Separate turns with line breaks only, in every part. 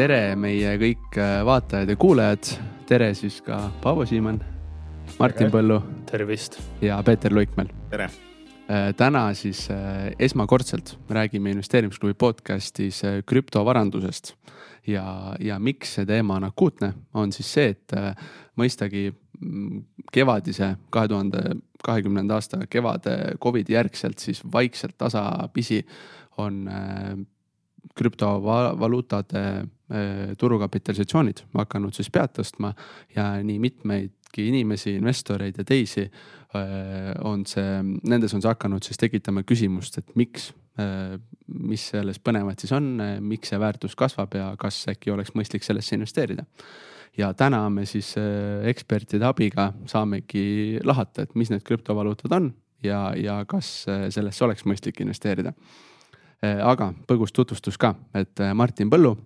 tere, meie kõik äh, vaatajad ja kuulajad. tere siis ka Paavo Siimann, Martin Põllu.
tervist.
ja Peeter Luikmäel.
tere.
Äh, täna siis äh, esmakordselt räägime investeerimisklubi podcast'is krüptovarandusest ja, ja miks see teema on akuutne, on siis see, et mõistagi mm, kevadise, kahe tuhande kahekümnenda aasta kevade Covidi järgselt siis vaikselt tasapisi on krüptovaluutade äh, turukapitalisatsioonid hakanud siis pead tõstma ja nii mitmeidki inimesi, investoreid ja teisi äh, on see, nendes on see hakanud siis tekitama küsimust, et miks, äh, mis selles põnevat siis on, miks see väärtus kasvab ja kas äkki oleks mõistlik sellesse investeerida. Ja täna me siis ekspertide abiga saamegi lahata, et mis need krüptovaluutad on ja, ja kas sellesse oleks mõistlik investeerida aga põgus tutvustus ka, et äh, Martin Põllu,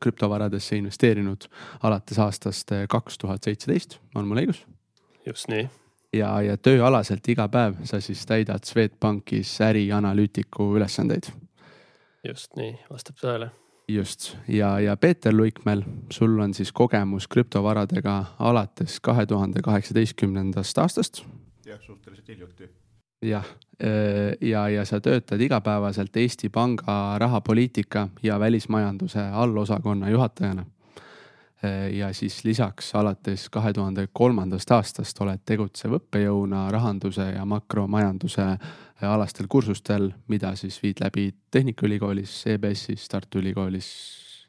krüptovaradesse investeerinud alates aastast äh, kaks tuhat seitseteist, on mul õigus?
just nii.
ja, ja tööalaselt iga päev sa siis täidad Swedbankis ärianalüütiku ülesandeid.
just nii, vastab tõele
just ja, ja Peeter Luikmäel, sul on siis kogemus krüptovaradega alates kahe tuhande kaheksateistkümnendast aastast.
jah, suhteliselt hiljuti
jah, äh, ja, ja sa töötad igapäevaselt Eesti Panga rahapoliitika ja välismajanduse allosakonna juhatajana. Äh, ja siis lisaks alates kahe tuhande kolmandast aastast oled tegutsev õppejõuna rahanduse ja makromajanduse äh, alastel kursustel, mida siis viid läbi Tehnikaülikoolis, EBS-is, Tartu Ülikoolis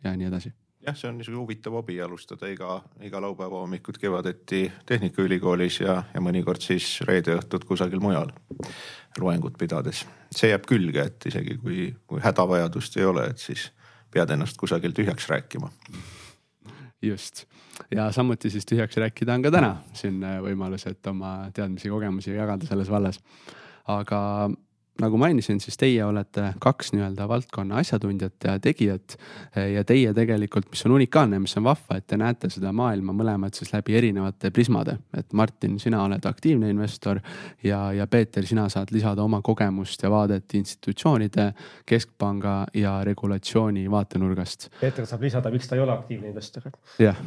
ja nii edasi
jah, see on niisugune huvitav hobi alustada iga, iga laupäeva hommikut kevadeti Tehnikaülikoolis ja, ja mõnikord siis reede õhtud kusagil mujal loengut pidades. see jääb külge, et isegi kui, kui hädavajadust ei ole, et siis pead ennast kusagil tühjaks rääkima.
just ja samuti siis tühjaks rääkida on ka täna siin võimalus, et oma teadmisi, kogemusi jagada selles vallas. aga nagu mainisin, siis teie olete kaks nii-öelda valdkonna asjatundjat ja tegijat. ja teie tegelikult, mis on unikaalne, mis on vahva, et te näete seda maailma mõlemad siis läbi erinevate prismade. et Martin, sina oled aktiivne investor ja, ja Peeter, sina saad lisada oma kogemust ja vaadet institutsioonide, keskpanga ja regulatsiooni vaatenurgast.
Peeter saab lisada, miks ta ei ole aktiivne investor.
jah,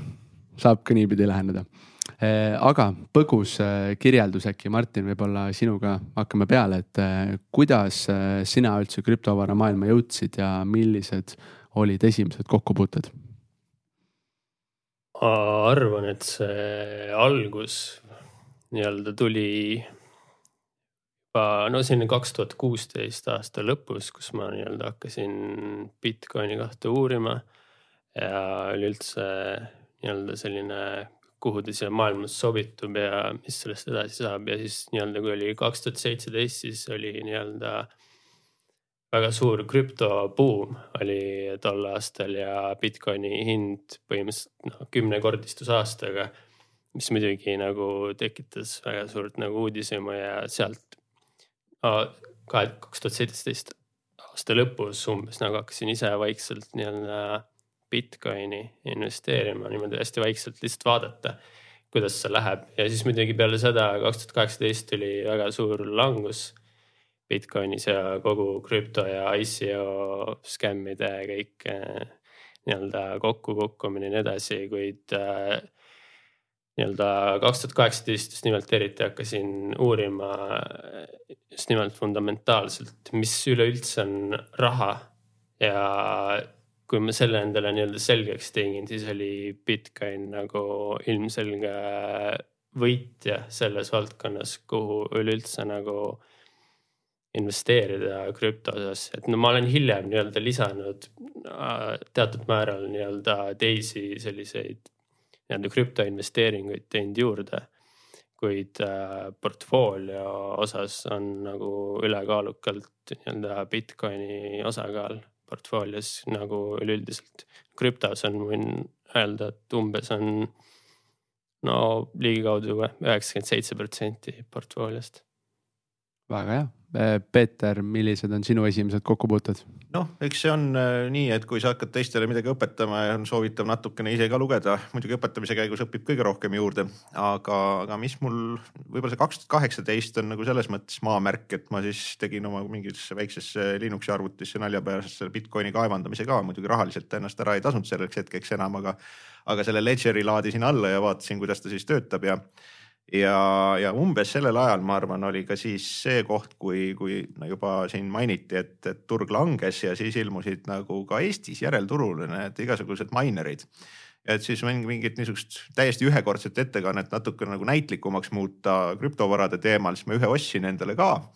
saab ka niipidi läheneda aga põgus eh, kirjeldus äkki, Martin, võib-olla sinuga hakkame peale, et eh, kuidas sina üldse krüptovara maailma jõudsid ja millised olid esimesed kokkupuuted?
arvan, et see algus nii-öelda tuli juba no selline kaks tuhat kuusteist aasta lõpus, kus ma nii-öelda hakkasin Bitcoini kahte uurima ja üleüldse nii-öelda selline kuhu ta siia maailmas sobitub ja mis sellest edasi saab ja siis nii-öelda, kui oli kaks tuhat seitseteist, siis oli nii-öelda väga suur krüptobuum oli tol aastal ja Bitcoini hind põhimõtteliselt noh, kümnekordistus aastaga. mis muidugi nagu tekitas väga suurt nagu uudishimu ja sealt kahe, kaks tuhat seitseteist aasta lõpus umbes nagu hakkasin ise vaikselt nii-öelda Bitcoini investeerima niimoodi hästi vaikselt, lihtsalt vaadata, kuidas see läheb. Ja siis muidugi peale seda kaks tuhat kaheksateist tuli väga suur langus Bitcoinis ja kogu krüpto ja ICO skämmide kõik eh, nii-öelda kokkukukkumine ja nii edasi, kuid äh, nii-öelda kaks tuhat kaheksateist just nimelt eriti hakkasin uurima just nimelt fundamentaalselt, mis üleüldse on raha ja kui ma selle endale nii-öelda selgeks tegin, siis oli Bitcoin nagu ilmselge võitja selles valdkonnas, kuhu üleüldse nagu investeerida krüpto osas, et no ma olen hiljem nii-öelda lisanud äh, teatud määral nii-öelda teisi selliseid nii-öelda krüptoinvesteeringuid teinud juurde. kuid äh, portfoolio osas on nagu ülekaalukalt nii-öelda Bitcoini osakaal portfoolios nagu üleüldiselt. krüptos on, võin öelda, et umbes on no ligikaudu üheksakümmend seitse protsenti portfooliost.
väga hea, Peeter, millised on sinu esimesed kokkupuuted?
noh, eks see on äh, nii, et kui sa hakkad teistele midagi õpetama on soovitav natukene ise ka lugeda, muidugi õpetamise käigus õpib kõige rohkem juurde, aga, aga mis mul võib-olla see kaks tuhat kaheksateist on nagu selles mõttes maamärk, et ma siis tegin oma mingisse väiksesse Linuxi arvutisse naljapärast selle Bitcoini kaevandamise ka, muidugi rahaliselt ennast ära ei tasunud selleks hetkeks enam, aga, aga selle ledger'i laadisin alla ja vaatasin, kuidas ta siis töötab ja ja, ja umbes sellel ajal, ma arvan, oli ka siis see koht, kui, kui no juba siin mainiti, et, et turg langes ja siis ilmusid nagu ka Eestis järelturul need igasugused minerid. et siis mingit niisugust täiesti ühekordset ettekannet natuke nagu näitlikumaks muuta krüptovarade teemal, siis ma ühe ostsin endale ka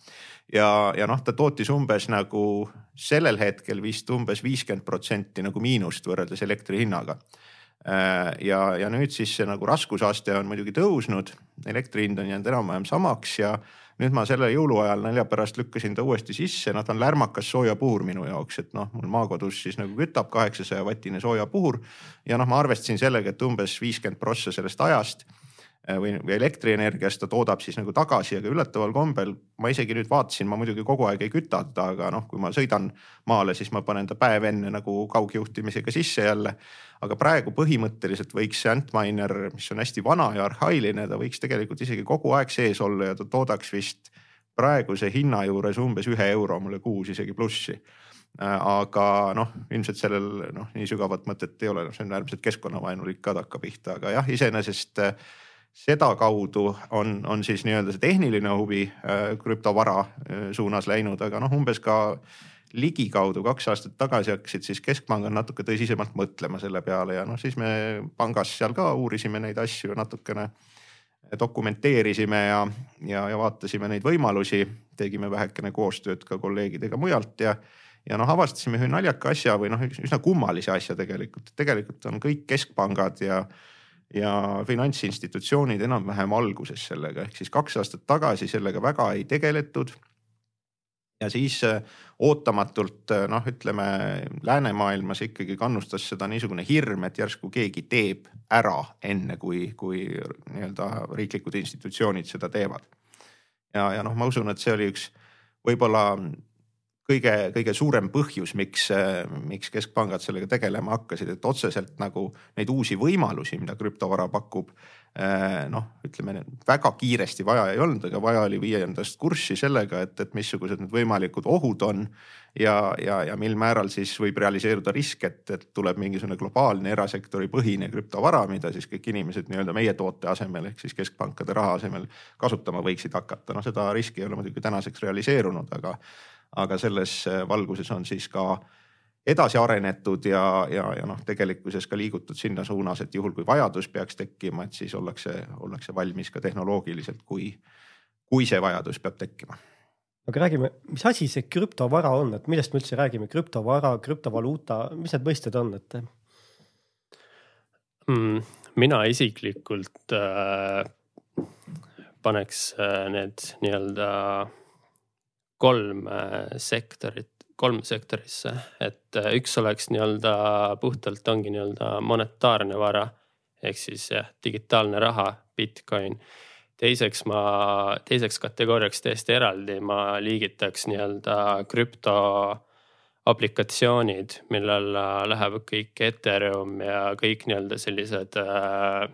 ja, ja noh, ta tootis umbes nagu sellel hetkel vist umbes viiskümmend protsenti nagu miinust võrreldes elektri hinnaga ja, ja nüüd siis see nagu raskusaste on muidugi tõusnud, elektri hind on jäänud enam-vähem samaks ja nüüd ma selle jõuluajal nalja pärast lükkasin ta uuesti sisse, noh ta on lärmakas soojapuhur minu jaoks, et noh, mul maakodus siis nagu kütab kaheksasaja vatine soojapuhur. ja noh, ma arvestasin sellega, et umbes viiskümmend prossa sellest ajast Äh, või, või elektrienergiast ta toodab siis nagu tagasi, aga üllataval kombel ma isegi nüüd vaatasin, ma muidugi kogu aeg ei küta teda, aga noh, kui ma sõidan maale, siis ma panen ta päev enne nagu kaugjuhtimisega sisse jälle. aga praegu põhimõtteliselt võiks see Antminer, mis on hästi vana ja arhailine, ta võiks tegelikult isegi kogu aeg sees olla ja ta toodaks vist praeguse hinna juures umbes ühe euro mulle kuus isegi plussi äh, aga noh, ilmselt sellel noh, nii sügavat mõtet ei ole, noh, see on äärmiselt keskkonnavaenulik ka takkapihta, aga jah, iseenesest äh, sedakaudu on, on siis nii-öelda see tehniline huvi äh, krüptovara äh, suunas läinud, aga noh, umbes ka ligikaudu kaks aastat tagasi hakkasid siis keskpangad natuke tõsisemalt mõtlema selle peale ja noh, siis me pangas seal ka uurisime neid asju natukene dokumenteerisime ja, ja, ja vaatasime neid võimalusi, tegime vähekene koostööd ka kolleegidega mujalt ja, ja noh, avastasime ühe naljaka asja või noh, üsna kummalise asja tegelikult, tegelikult on kõik keskpangad ja ja finantsinstitutsioonid enam-vähem alguses sellega, ehk siis kaks aastat tagasi sellega väga ei tegeletud. ja siis äh, ootamatult äh, noh, ütleme läänemaailmas ikkagi kannustas seda niisugune hirm, et järsku keegi teeb ära enne, kui, kui nii-öelda riiklikud institutsioonid seda teevad. ja, ja noh, ma usun, et see oli üks võib-olla kõige, kõige suurem põhjus, miks, miks keskpangad sellega tegelema hakkasid, et otseselt nagu neid uusi võimalusi, mida krüptovara pakub. Eh, noh, ütleme väga kiiresti vaja ei olnud, aga vaja oli viia endast kurssi sellega, et, et missugused need võimalikud ohud on. ja, ja, ja mil määral siis võib realiseeruda risk, et, et tuleb mingisugune globaalne erasektori põhine krüptovara, mida siis kõik inimesed nii-öelda meie toote asemel ehk siis keskpankade raha asemel kasutama võiksid hakata. noh, seda riski ei ole muidugi tänaseks realiseerunud, aga aga selles äh, valguses on siis ka edasi arenetud ja, ja, ja noh, tegelikkuses ka liigutud sinna suunas, et juhul kui vajadus peaks tekkima, et siis ollakse, ollakse valmis ka tehnoloogiliselt, kui, kui see vajadus peab tekkima.
aga räägime, mis asi see krüptovara on, et millest me üldse räägime, krüptovara, krüptovaluuta, mis need mõisted on, et
mm,? mina isiklikult äh, paneks äh, need nii-öelda äh, kolm äh, sektorit, kolme sektorisse, et äh, üks oleks nii-öelda puhtalt ongi nii-öelda monetaarne vara ehk siis jah, digitaalne raha, Bitcoin. teiseks ma, teiseks kategooriaks täiesti eraldi ma liigitaks nii-öelda krüpto aplikatsioonid, mille alla läheb kõik Ethereum ja kõik nii-öelda sellised Äh,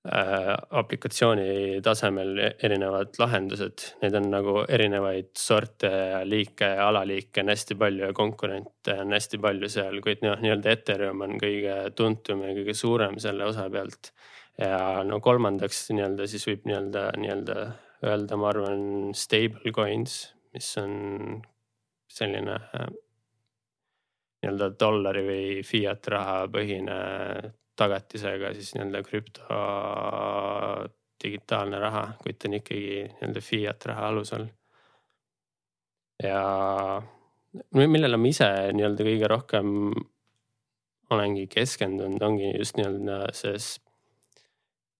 aplikatsiooni tasemel erinevad lahendused, neid on nagu erinevaid sorte ja liike ja alaliike on hästi palju ja konkurente on hästi palju seal, kuid noh, nii-öelda Ethereum on kõige tuntum ja kõige suurem selle osa pealt. ja no kolmandaks nii-öelda siis võib nii-öelda, nii-öelda öelda, ma arvan, stable coins, mis on selline äh, nii-öelda dollari või fiat raha põhine tagatisega siis nii-öelda krüpto digitaalne raha, kuid ta on ikkagi nii-öelda fiat raha alusel. ja millele ma ise nii-öelda kõige rohkem olengi keskendunud, ongi just nii-öelda selles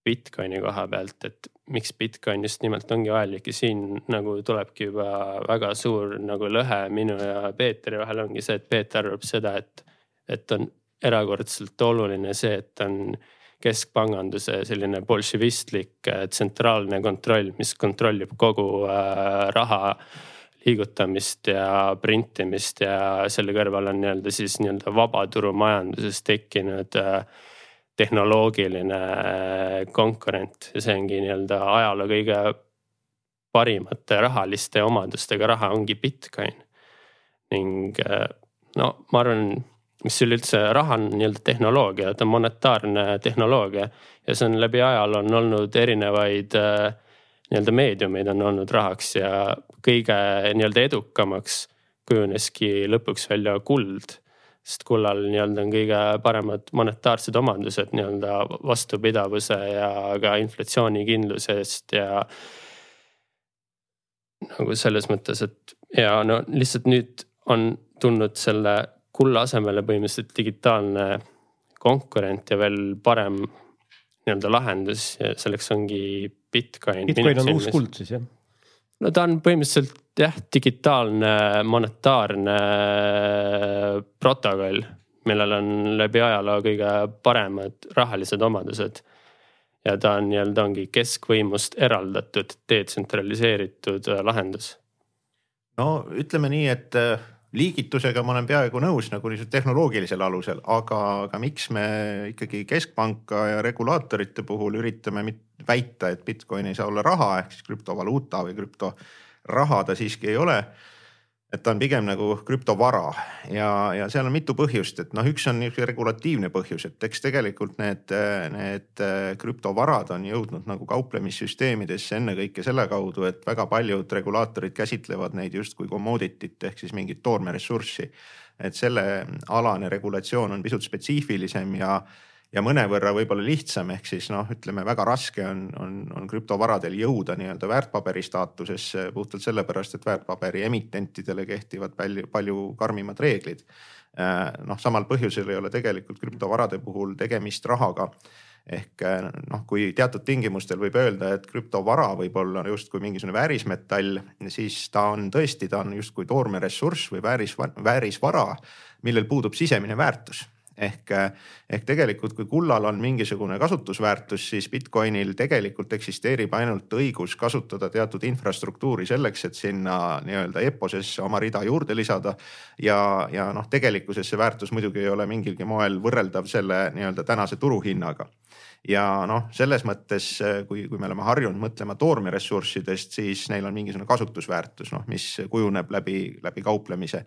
Bitcoini koha pealt, et miks Bitcoin just nimelt ongi vajalik ja siin nagu tulebki juba väga suur nagu lõhe minu ja Peetri vahel ongi see, et Peeter arvab seda, et, et on erakordselt oluline see, et on keskpanganduse selline bolševistlik tsentraalne kontroll, mis kontrollib kogu raha liigutamist ja printimist ja selle kõrval on nii-öelda siis nii-öelda vabaturumajanduses tekkinud äh, tehnoloogiline äh, konkurent ja see ongi nii-öelda ajaloo kõige parimate rahaliste omadustega raha ongi Bitcoin. ning äh, no ma arvan, mis üleüldse raha on nii-öelda tehnoloogia, ta on monetaarne tehnoloogia ja see on läbi ajaloo on olnud erinevaid äh, nii-öelda meediumeid on olnud rahaks ja kõige nii-öelda edukamaks kujuneski lõpuks välja kuld. sest kullal nii-öelda on kõige paremad monetaarsed omandused nii-öelda vastupidavuse ja ka inflatsioonikindluse eest ja. nagu selles mõttes, et ja no lihtsalt nüüd on tulnud selle kulla asemele põhimõtteliselt digitaalne konkurent ja veel parem nii-öelda lahendus ja selleks ongi Bitcoin.
Bitcoin on uus kuld siis jah?
no ta on põhimõtteliselt jah, digitaalne monetaarne äh, protokoll, millel on läbi ajaloo kõige paremad rahalised omadused. ja ta on nii-öelda ongi keskvõimust eraldatud, detsentraliseeritud äh, lahendus.
no ütleme nii, et äh, liigitusega ma olen peaaegu nõus nagu niisugusel tehnoloogilisel alusel, aga, aga miks me ikkagi keskpanka ja regulaatorite puhul üritame väita, et Bitcoin ei saa olla raha ehk siis krüptovaluuta või krüptoraha ta siiski ei ole et ta on pigem nagu krüptovara ja, ja seal on mitu põhjust, et noh, üks on niisugune regulatiivne põhjus, et eks tegelikult need, need krüptovarad on jõudnud nagu kauplemissüsteemidesse ennekõike selle kaudu, et väga paljud regulaatorid käsitlevad neid justkui commodity't ehk siis mingit toormeressurssi. et sellealane regulatsioon on pisut spetsiifilisem ja ja mõnevõrra võib-olla lihtsam, ehk siis noh, ütleme väga raske on, on, on krüptovaradel jõuda nii-öelda väärtpaberi staatusesse puhtalt sellepärast, et väärtpaberi emitentidele kehtivad palju, palju karmimad reeglid. Äh, noh, samal põhjusel ei ole tegelikult krüptovarade puhul tegemist rahaga ehk äh, noh, kui teatud tingimustel võib öelda, et krüptovara võib olla justkui mingisugune väärismetall, siis ta on tõesti, ta on justkui toormeressurss või vääris, väärisvara, millel puudub sisemine väärtus ehk, ehk tegelikult, kui kullal on mingisugune kasutusväärtus, siis Bitcoinil tegelikult eksisteerib ainult õigus kasutada teatud infrastruktuuri selleks, et sinna nii-öelda EPOS-esse oma rida juurde lisada. ja, ja noh, tegelikkuses see väärtus muidugi ei ole mingilgi moel võrreldav selle nii-öelda tänase turuhinnaga ja noh, selles mõttes, kui, kui me oleme harjunud mõtlema toormeressurssidest, siis neil on mingisugune kasutusväärtus, noh, mis kujuneb läbi, läbi kauplemise.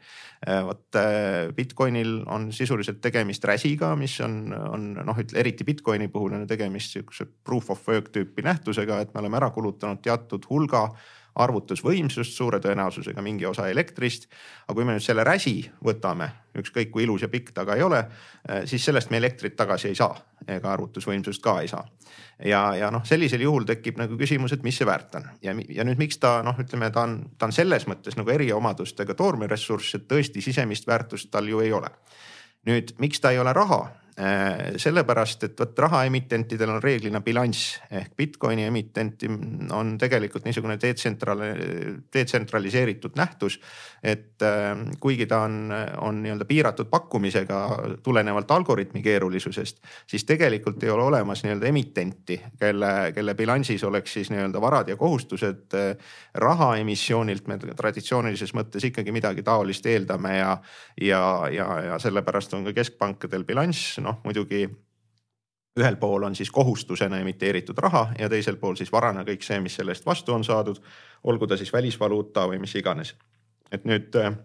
vot Bitcoinil on sisuliselt tegemist räsiga, mis on, on noh, eriti Bitcoini puhul on tegemist sihukese proof of work tüüpi nähtusega, et me oleme ära kulutanud teatud hulga arvutusvõimsust, suure tõenäosusega mingi osa elektrist. aga kui me nüüd selle räsi võtame, ükskõik kui ilus ja pikk ta ka ei ole, eh, siis sellest me elektrit tagasi ei saa ega arvutusvõimsust ka ei saa. ja, ja noh, sellisel juhul tekib nagu küsimus, et mis see väärt on ja, ja nüüd miks ta noh, ütleme, ta on, ta on selles mõttes nagu eriomadustega toormeressurss, et tõesti sisemist väärtust tal ju ei ole. nüüd, miks ta ei ole raha sellepärast, et vot rahaemitentidel on reeglina bilanss ehk Bitcoini emitenti on tegelikult niisugune detsentral-, detsentraliseeritud nähtus. et äh, kuigi ta on, on nii-öelda piiratud pakkumisega tulenevalt algoritmi keerulisusest, siis tegelikult ei ole olemas nii-öelda emitenti, kelle, kelle bilansis oleks siis nii-öelda varad ja kohustused. raha emissioonilt me traditsioonilises mõttes ikkagi midagi taolist eeldame ja, ja, ja, ja sellepärast on ka keskpankadel bilanss noh muidugi ühel pool on siis kohustusena emiteeritud raha ja teisel pool siis varana kõik see, mis selle eest vastu on saadud, olgu ta siis välisvaluuta või mis iganes. et nüüd äh,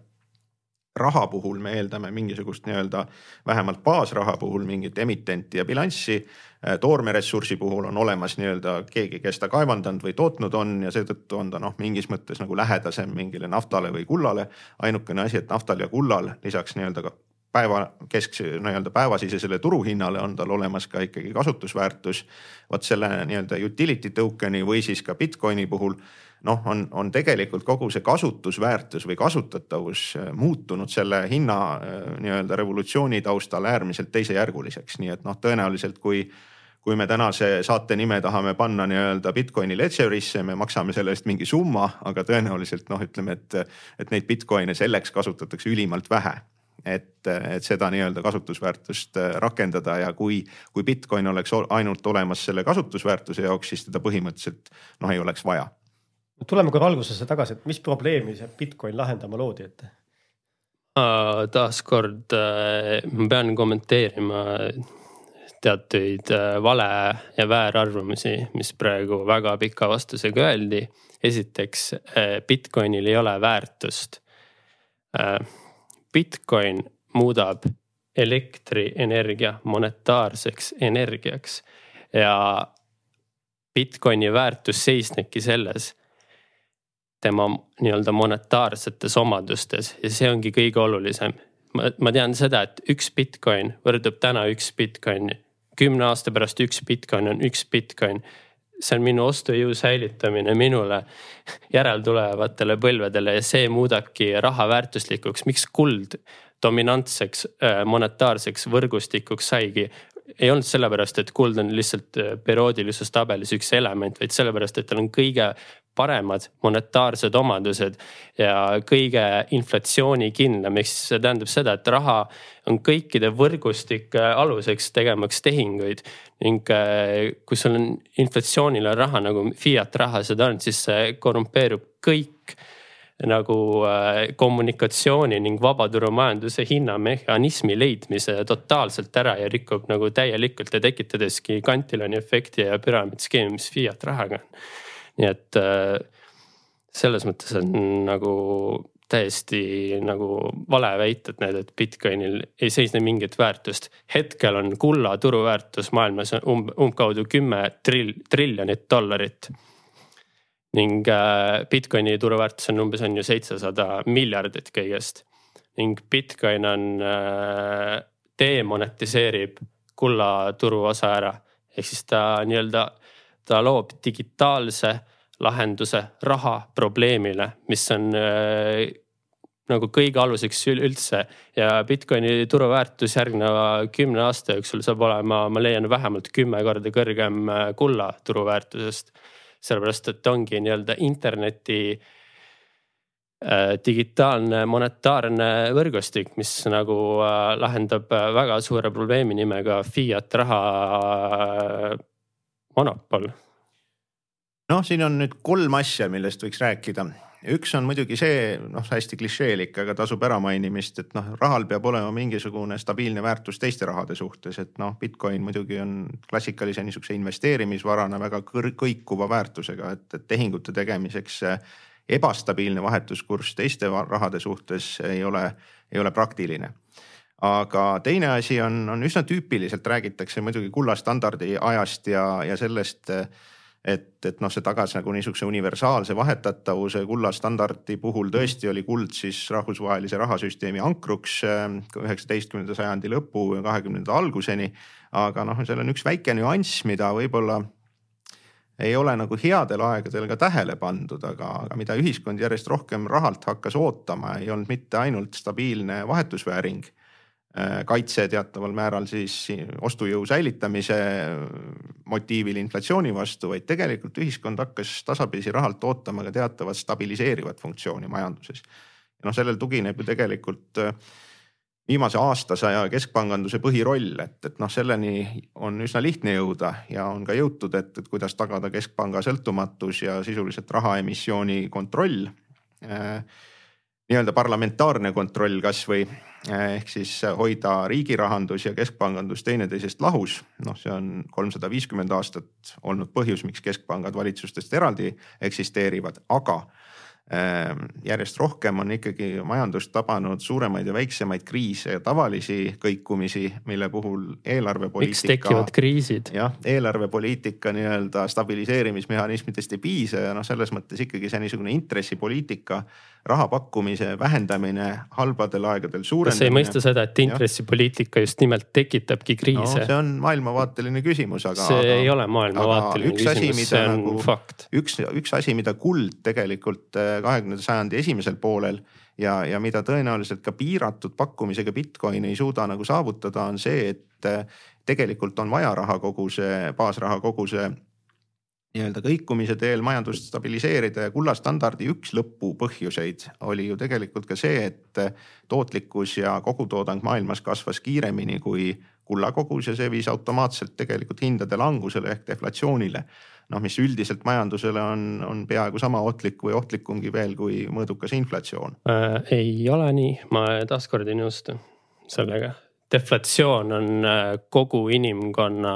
raha puhul me eeldame mingisugust nii-öelda vähemalt baasraha puhul mingit emitenti ja bilanssi. Äh, toormeressursi puhul on olemas nii-öelda keegi, kes ta kaevandanud või tootnud on ja seetõttu on ta noh, mingis mõttes nagu lähedasem mingile naftale või kullale. ainukene asi, et naftal ja kullal lisaks nii-öelda ka päeva keskse nii-öelda päevasisesele turuhinnale on tal olemas ka ikkagi kasutusväärtus. vot selle nii-öelda utility token'i või siis ka Bitcoini puhul noh, on, on tegelikult kogu see kasutusväärtus või kasutatavus äh, muutunud selle hinna äh, nii-öelda revolutsiooni taustal äärmiselt teisejärguliseks, nii et noh, tõenäoliselt kui kui me tänase saate nime tahame panna nii-öelda Bitcoini ledgerisse, me maksame selle eest mingi summa, aga tõenäoliselt noh, ütleme, et, et neid Bitcoine selleks kasutatakse ülimalt vähe et, et seda nii-öelda kasutusväärtust äh, rakendada ja kui, kui Bitcoin oleks ainult olemas selle kasutusväärtuse jaoks, siis teda põhimõtteliselt noh, ei oleks vaja.
tuleme korra algusesse tagasi, et mis probleemi see Bitcoin lahendama loodi, et?
taaskord äh, ma pean kommenteerima teatuid äh, vale ja väärarvamusi, mis praegu väga pika vastusega öeldi. esiteks, Bitcoinil ei ole väärtust Bitcoin muudab elektrienergia monetaarseks energiaks ja Bitcoini väärtus seisnebki selles tema nii-öelda monetaarsetes omadustes ja see ongi kõige olulisem. ma, ma tean seda, et üks Bitcoin võrdub täna üks Bitcoin, kümne aasta pärast üks Bitcoin on üks Bitcoin see on minu ostujõu säilitamine minule järeltulevatele põlvedele ja see muudabki raha väärtuslikuks, miks kuld dominantseks äh, monetaarseks võrgustikuks saigi. ei olnud sellepärast, et kuld on lihtsalt äh, perioodilises tabelis üks element, vaid sellepärast, et tal on kõige paremad monetaarsed omadused ja kõige inflatsioonikindlam, ehk siis see tähendab seda, et raha on kõikide võrgustike aluseks tegemaks tehinguid. ning äh, kui sul on inflatsioonile raha nagu fiat raha seda on, siis see korrumpeerub kõik nagu äh, kommunikatsiooni ning vabaturumajanduse hinnamehhanismi leidmise totaalselt ära ja rikub nagu täielikult ja tekitadeski kantiloni efekti ja püramiidskeemi, mis fiat rahaga on nii et äh, selles mõttes on nagu täiesti nagu vale väited need, et Bitcoinil ei seisne mingit väärtust. hetkel on kulla turuväärtus maailmas umb, umbkaudu kümme trill, triljonit dollarit. ning äh, Bitcoini turuväärtus on umbes on ju seitsesada miljardit kõigest. ning Bitcoin on äh,, demonetiseerib kulla turuosa ära. ehk siis ta nii-öelda, ta loob digitaalse lahenduse raha probleemile, mis on äh, nagu kõige aluseks üldse ja Bitcoini turuväärtus järgneva kümne aasta jooksul saab olema, ma leian, vähemalt kümme korda kõrgem äh, kulla turuväärtusest. sellepärast, et ongi nii-öelda interneti äh, digitaalne monetaarne võrgustik, mis nagu äh, lahendab äh, väga suure probleemi nimega fiat raha äh, monopol
noh, siin on nüüd kolm asja, millest võiks rääkida. üks on muidugi see, noh hästi klišeelik, aga tasub ära mainimist, et noh, rahal peab olema mingisugune stabiilne väärtus teiste rahade suhtes, et noh, Bitcoin muidugi on klassikalise niisuguse investeerimisvarana väga kõikuva väärtusega, et, tehingute tegemiseks ebastabiilne vahetuskurss teiste rahade suhtes ei ole, ei ole praktiline aga teine asi on, on üsna tüüpiliselt räägitakse muidugi kullastandardi ajast ja, ja sellest äh, et, et noh, see tagas nagu niisuguse universaalse vahetatavuse kullastandardi puhul tõesti oli kuld siis rahvusvahelise rahasüsteemi ankruks ähm, üheksateistkümnenda sajandi lõpu ja kahekümnenda alguseni. aga noh, seal on üks väike nüanss, mida võib-olla ei ole nagu headel aegadel ka tähele pandud, aga, aga mida ühiskond järjest rohkem rahalt hakkas ootama, ei olnud mitte ainult stabiilne vahetusvääring kaitse teataval määral siis ostujõu säilitamise motiivil inflatsiooni vastu, vaid tegelikult ühiskond hakkas tasapisi rahalt ootama ka teatavat stabiliseerivat funktsiooni majanduses. ja noh, sellel tugineb ju tegelikult äh, viimase aastasaja keskpanganduse põhiroll, et, et noh, selleni on üsna lihtne jõuda ja on ka jõutud, et, et kuidas tagada keskpanga sõltumatus ja sisuliselt rahaemissiooni kontroll äh, nii-öelda parlamentaarne kontroll kasvõi ehk siis hoida riigi rahandus ja keskpangandus teineteisest lahus. noh, see on kolmsada viiskümmend aastat olnud põhjus, miks keskpangad valitsustest eraldi eksisteerivad, aga Ehm, järjest rohkem on ikkagi majandust tabanud suuremaid ja väiksemaid kriise ja tavalisi kõikumisi, mille puhul eelarvepoliitika.
miks tekivad kriisid?
jah, eelarvepoliitika nii-öelda stabiliseerimismehhanismidest ei piisa ja noh, selles mõttes ikkagi see niisugune intressipoliitika, raha pakkumise vähendamine halbadel aegadel suurendamine.
kas ei mõista seda, et intressipoliitika just nimelt tekitabki kriise
no,? see on maailmavaateline küsimus, aga.
see aga, ei ole maailmavaateline küsimus, see on nagu, fakt.
üks, üks asi, mida kuld tegelikult kahekümnenda sajandi esimesel poolel ja, ja mida tõenäoliselt ka piiratud pakkumisega Bitcoin ei suuda nagu saavutada, on see, et tegelikult on vaja rahakoguse, baasrahakoguse nii-öelda kõikumise teel majandust stabiliseerida ja kullastandardi üks lõpupõhjuseid oli ju tegelikult ka see, et tootlikkus ja kogutoodang maailmas kasvas kiiremini kui kullakogus ja see viis automaatselt tegelikult hindade langusele ehk deflatsioonile. noh, mis üldiselt majandusele on, on peaaegu sama ohtlik või ohtlikumgi veel kui mõõdukas inflatsioon
äh,. ei ole nii, ma taaskord ei nõustu sellega. deflatsioon on äh, kogu inimkonna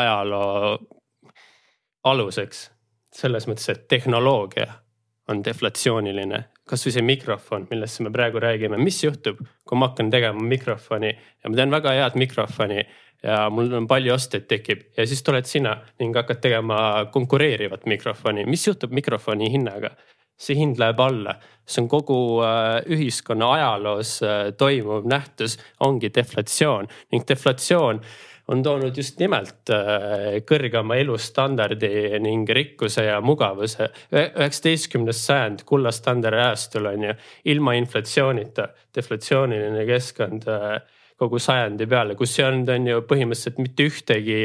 ajaloo aluseks selles mõttes, et tehnoloogia on deflatsiooniline. kasvõi see mikrofon, millest me praegu räägime, mis juhtub, kui ma hakkan tegema mikrofoni? Ja ma teen väga head mikrofoni ja mul on palju ostjaid tekib. Ja siis tuled sina ning hakkad tegema konkureerivat mikrofoni, mis juhtub mikrofoni hinnaga? see hind läheb alla, see on kogu äh, ühiskonna ajaloos äh, toimuv nähtus, ongi deflatsioon. Ning deflatsioon on toonud just nimelt äh, kõrgema elustandardi ning rikkuse ja mugavuse. üheksateistkümnes sajand kullastandardi ajastul on ju ilma inflatsioonita, deflatsiooniline keskkond äh, kogu sajandi peale, kus ei olnud, on ju põhimõtteliselt mitte ühtegi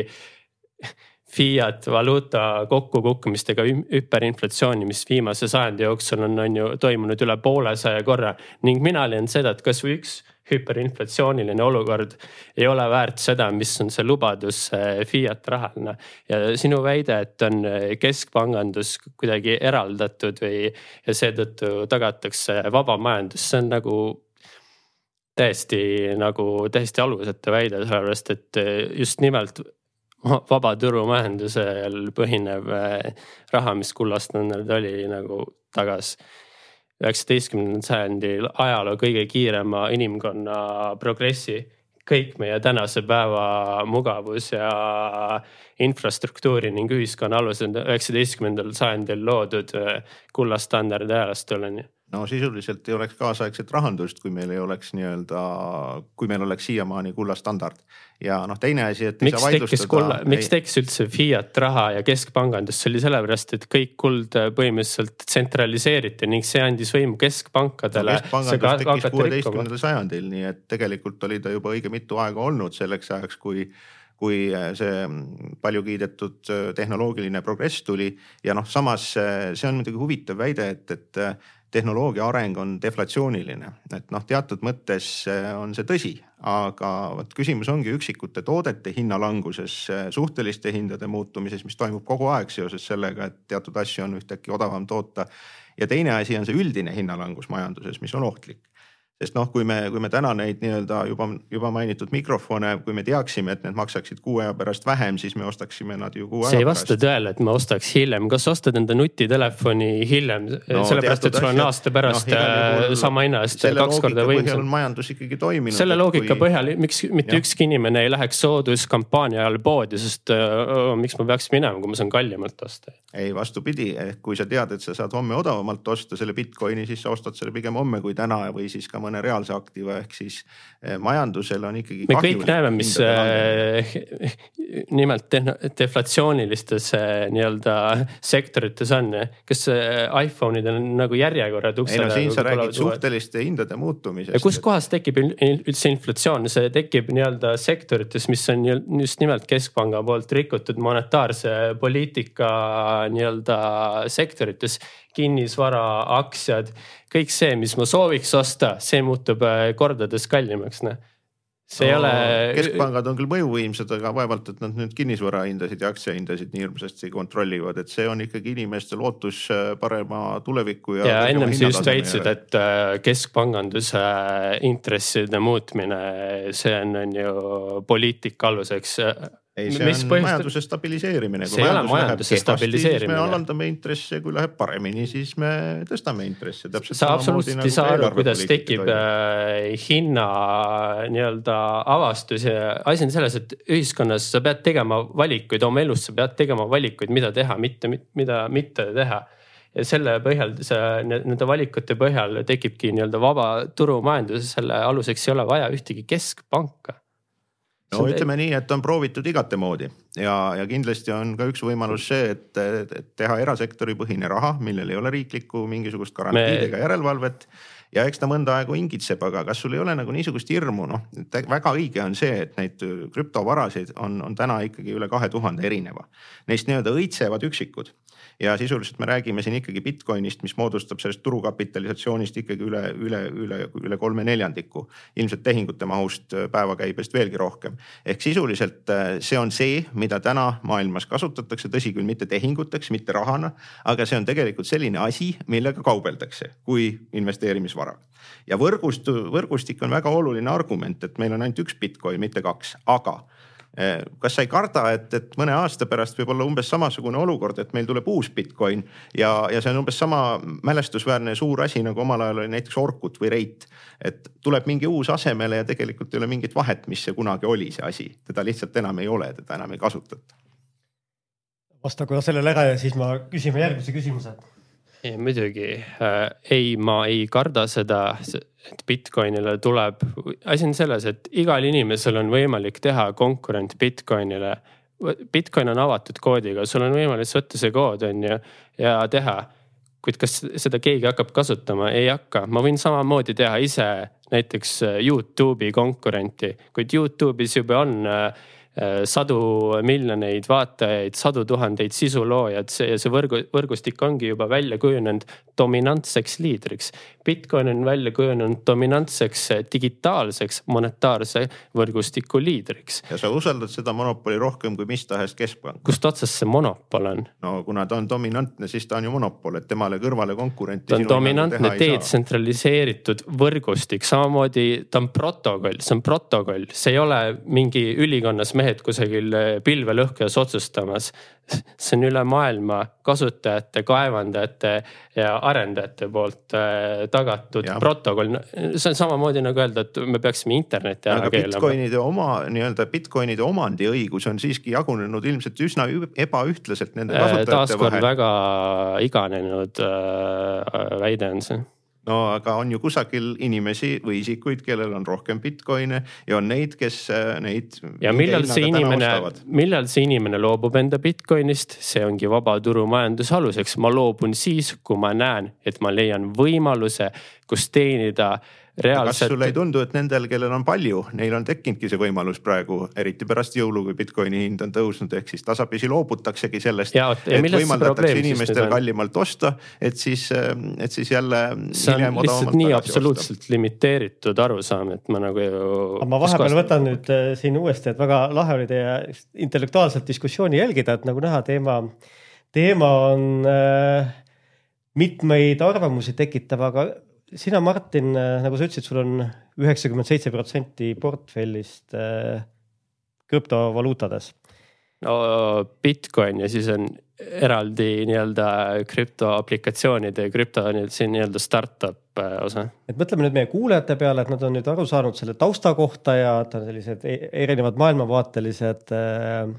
fiat valuuta kokkukukkumist ega hüperinflatsiooni, mis viimase sajandi jooksul on, on ju toimunud üle poolesaja korra ning mina leian seda, et kasvõi üks hüperinflatsiooniline olukord ei ole väärt seda, mis on see lubadus fiat rahana. ja sinu väide, et on keskpangandus kuidagi eraldatud või ja seetõttu tagatakse vaba majandus, see on nagu täiesti nagu täiesti alusetu väide, sellepärast et just nimelt vaba turumajandusel põhinev raha, mis kullastandard oli nagu tagas üheksateistkümnendal sajandil ajaloo kõige kiirema inimkonna progressi. kõik meie tänase päeva mugavus ja infrastruktuuri ning ühiskonna alused üheksateistkümnendal sajandil loodud kullastandardi ajastul on ju
no sisuliselt ei oleks kaasaegset rahandust, kui meil ei oleks nii-öelda, kui meil oleks siiamaani kullastandard. ja noh, teine asi, et.
miks tekkis kulla, miks tekkis üldse fiat raha ja keskpangandus, see oli sellepärast, et kõik kuld põhimõtteliselt tsentraliseeriti ning see andis võimu keskpankadele no,.
keskpangandus tekkis kuueteistkümnendal sajandil, nii et tegelikult oli ta juba õige mitu aega olnud selleks ajaks, kui kui see palju kiidetud tehnoloogiline progress tuli ja noh, samas see on muidugi huvitav väide, et, et tehnoloogia areng on deflatsiooniline, et noh, teatud mõttes eh, on see tõsi, aga vot küsimus ongi üksikute toodete hinnalanguses, eh, suhteliste hindade muutumises, mis toimub kogu aeg seoses sellega, et teatud asju on ühtäkki odavam toota. ja teine asi on see üldine hinnalangus majanduses, mis on ohtlik sest noh, kui me, kui me täna neid nii-öelda juba, juba mainitud mikrofone, kui me teaksime, et need maksaksid kuu aja pärast vähem, siis me ostaksime nad ju kuu aja pärast.
see ei vasta tõele, et me ostaks hiljem, kas ostad enda nutitelefoni hiljem no,, sellepärast et sul on aasta pärast no, äh, sama hinna eest kaks korda võimsam.
majandus ikkagi toiminud.
selle loogika kui... põhjal, miks mitte ja. ükski inimene ei läheks sooduskampaania ajal poodi, sest öö, miks ma peaks minema, kui ma saan kallimalt osta?
ei, vastupidi, ehk kui sa tead, et sa saad homme odavamalt osta selle Bitcoini, siis sa ostad selle pigem homme kui täna või siis ka mõne reaalse aktiva ehk siis eh, majandusel on ikkagi.
me kõik näeme, mis äh, nimelt deflatsioonilistes äh, nii-öelda sektorites on. kas iPhone'idel on nagu järjekorrad
uksele? ei no siin sa räägid suhteliste hindade muutumisest.
kuskohast tekib üldse inflatsioon, see tekib nii-öelda sektorites, mis on just nimelt keskpanga poolt rikutud monetaarse poliitika nii-öelda sektorites kinnisvara, aktsiad, kõik see, mis ma sooviks osta, see muutub äh, kordades kallimaks, noh see no, ei ole.
keskpangad on küll mõjuvõimsad, aga vaevalt, et nad nüüd kinnisvara hindasid ja aktsiahindasid nii hirmsasti kontrollivad, et see on ikkagi inimeste lootus äh, parema tuleviku
ja. ja ennem sa just väitsid, et äh, keskpanganduse intresside muutmine, see on, on ju poliitika aluseks
ei, see Mis on põhjustab... majanduse stabiliseerimine.
see ei ole majanduse stabiliseerimine.
me alandame intresse, kui läheb paremini, siis me tõstame intresse.
sa absoluutselt ei nagu saa aru, kuidas tekib äh, hinna nii-öelda avastus ja asi on selles, et ühiskonnas sa pead tegema valikuid oma elus, sa pead tegema valikuid, mida teha, mitte, mida mitte teha ja selle põhjal see, nende valikute põhjal tekibki nii-öelda vaba turumajandus, selle aluseks ei ole vaja ühtegi keskpanka
no Seda... ütleme nii, et on proovitud igate moodi. Ja, ja kindlasti on ka üks võimalus see, et, et teha erasektori põhine raha, millel ei ole riiklikku mingisugust garantiid ega Me... järelevalvet ja eks ta mõnda aega hingitseb, aga kas sul ei ole nagu niisugust hirmu, noh, väga õige on see, et neid krüptovarasid on, on täna ikkagi üle kahe tuhande erineva. Neist nii-öelda õitsevad üksikud ja sisuliselt me räägime siin ikkagi Bitcoinist, mis moodustab sellest turukapitalisatsioonist ikkagi üle, üle, üle, üle kolme neljandiku. ilmselt tehingute mahust päevakäibest veelgi rohkem. ehk sisuliselt see on see, mida täna maailmas kasutatakse, tõsi küll, mitte tehinguteks, mitte rahana, aga see on tegelikult selline asi, millega kaubeldakse kui investeerimisvara. ja võrgust, võrgustik on väga oluline argument, et meil on ainult üks Bitcoin, mitte kaks, aga Eh, kas sa ei karda, et, et mõne aasta pärast võib olla umbes samasugune olukord, et meil tuleb uus Bitcoin ja, ja see on umbes sama mälestusväärne suur asi nagu omal ajal oli näiteks Orkut või Reit. et tuleb mingi uus asemele ja tegelikult ei ole mingit vahet, mis see kunagi oli, see asi, teda lihtsalt enam ei ole, teda enam ei kasutata.
vasta korra sellele ära ja siis ma küsime järgmise küsimuse
muidugi äh,, ei, ma ei karda seda, et Bitcoinile tuleb, asi on selles, et igal inimesel on võimalik teha konkurent Bitcoinile. Bitcoin on avatud koodiga, sul on võimalik võtta see kood on ju ja teha. kuid kas seda keegi hakkab kasutama, ei hakka, ma võin samamoodi teha ise näiteks Youtube'i konkurenti, kuid Youtube'is juba on äh, Äh, sadu miljoneid vaatajaid, sadu tuhandeid sisuloojad, see, see võrgu, võrgustik ongi juba välja kujunenud dominantseks liidriks. Bitcoin on välja kujunenud dominantseks digitaalseks monetaarse võrgustiku liidriks.
ja sa usaldad seda monopoli rohkem kui mis tahes keskpank.
kust otsast see monopol on?
no kuna ta on dominantne, siis ta on ju monopol, et temale kõrvale konkurenti.
ta on dominantne detsentraliseeritud võrgustik, samamoodi ta on protokoll, see on protokoll, see ei ole mingi ülikonnas mehe mehed kusagil eh, pilvelõhkujas otsustamas. see on üle maailma kasutajate, kaevandajate ja arendajate poolt eh, tagatud ja. protokoll. see on samamoodi nagu öelda, et me peaksime interneti ära keelama.
Bitcoinide oma nii-öelda Bitcoinide omandiõigus on siiski jagunenud ilmselt üsna ebaühtlaselt nende eh, kasutajate vahel.
taaskord väga iganenud äh, väide on see
no aga on ju kusagil inimesi või isikuid, kellel on rohkem Bitcoin'e ja on neid, kes äh, neid.
ja millal see inimene, millal see inimene loobub enda Bitcoin'ist, see ongi vaba turumajanduse aluseks, ma loobun siis, kui ma näen, et ma leian võimaluse, kus teenida reaalselt.
kas sulle ei tundu, et nendel, kellel on palju, neil on tekkinudki see võimalus praegu, eriti pärast jõulu, kui Bitcoini hind on tõusnud, ehk siis tasapisi loobutaksegi sellest. et võimaldatakse inimestel kallimalt osta, et siis, et siis jälle.
see on lihtsalt nii absoluutselt osta. limiteeritud arusaam, et ma nagu ju.
ma vahepeal võtan nüüd äh, siin uuesti, et väga lahe oli teie intellektuaalset diskussiooni jälgida, et nagu näha, teema, teema on äh, mitmeid arvamusi tekitav, aga sina, Martin, äh, nagu sa ütlesid, sul on üheksakümmend seitse protsenti portfellist äh, krüptovaluutades.
no Bitcoin ja siis on eraldi nii-öelda krüptoaplikatsioonide, krüpto siin nii-öelda startup äh, osa.
et mõtleme nüüd meie kuulajate peale, et nad on nüüd aru saanud selle tausta kohta ja et on sellised e-, erinevad maailmavaatelised äh,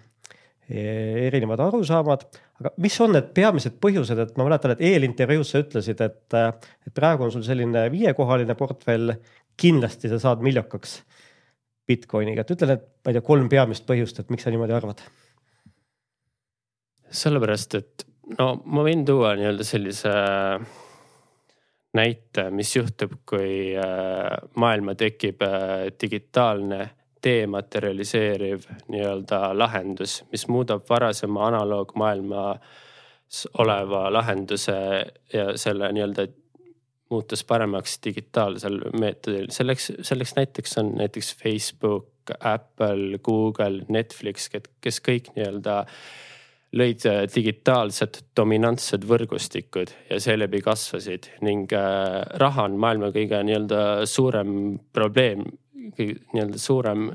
erinevad arusaamad. Aga mis on need peamised põhjused, et ma mäletan, et eelintervjuus sa ütlesid, et, et praegu on sul selline viiekohaline portfell, kindlasti sa saad miljakaks Bitcoiniga, et ütle need, ma ei tea, kolm peamist põhjust, et miks sa niimoodi arvad?
sellepärast, et no ma võin tuua nii-öelda sellise näite, mis juhtub, kui äh, maailma tekib digitaalne dematerialiseeriv nii-öelda lahendus, mis muudab varasema analoogmaailmas oleva lahenduse ja selle nii-öelda muutus paremaks digitaalsel meetodil. selleks, selleks näiteks on näiteks Facebook, Apple, Google, Netflix, kes kõik nii-öelda lõid digitaalsed dominantsed võrgustikud ja seeläbi kasvasid ning äh, raha on maailma kõige nii-öelda suurem probleem nii-öelda suurem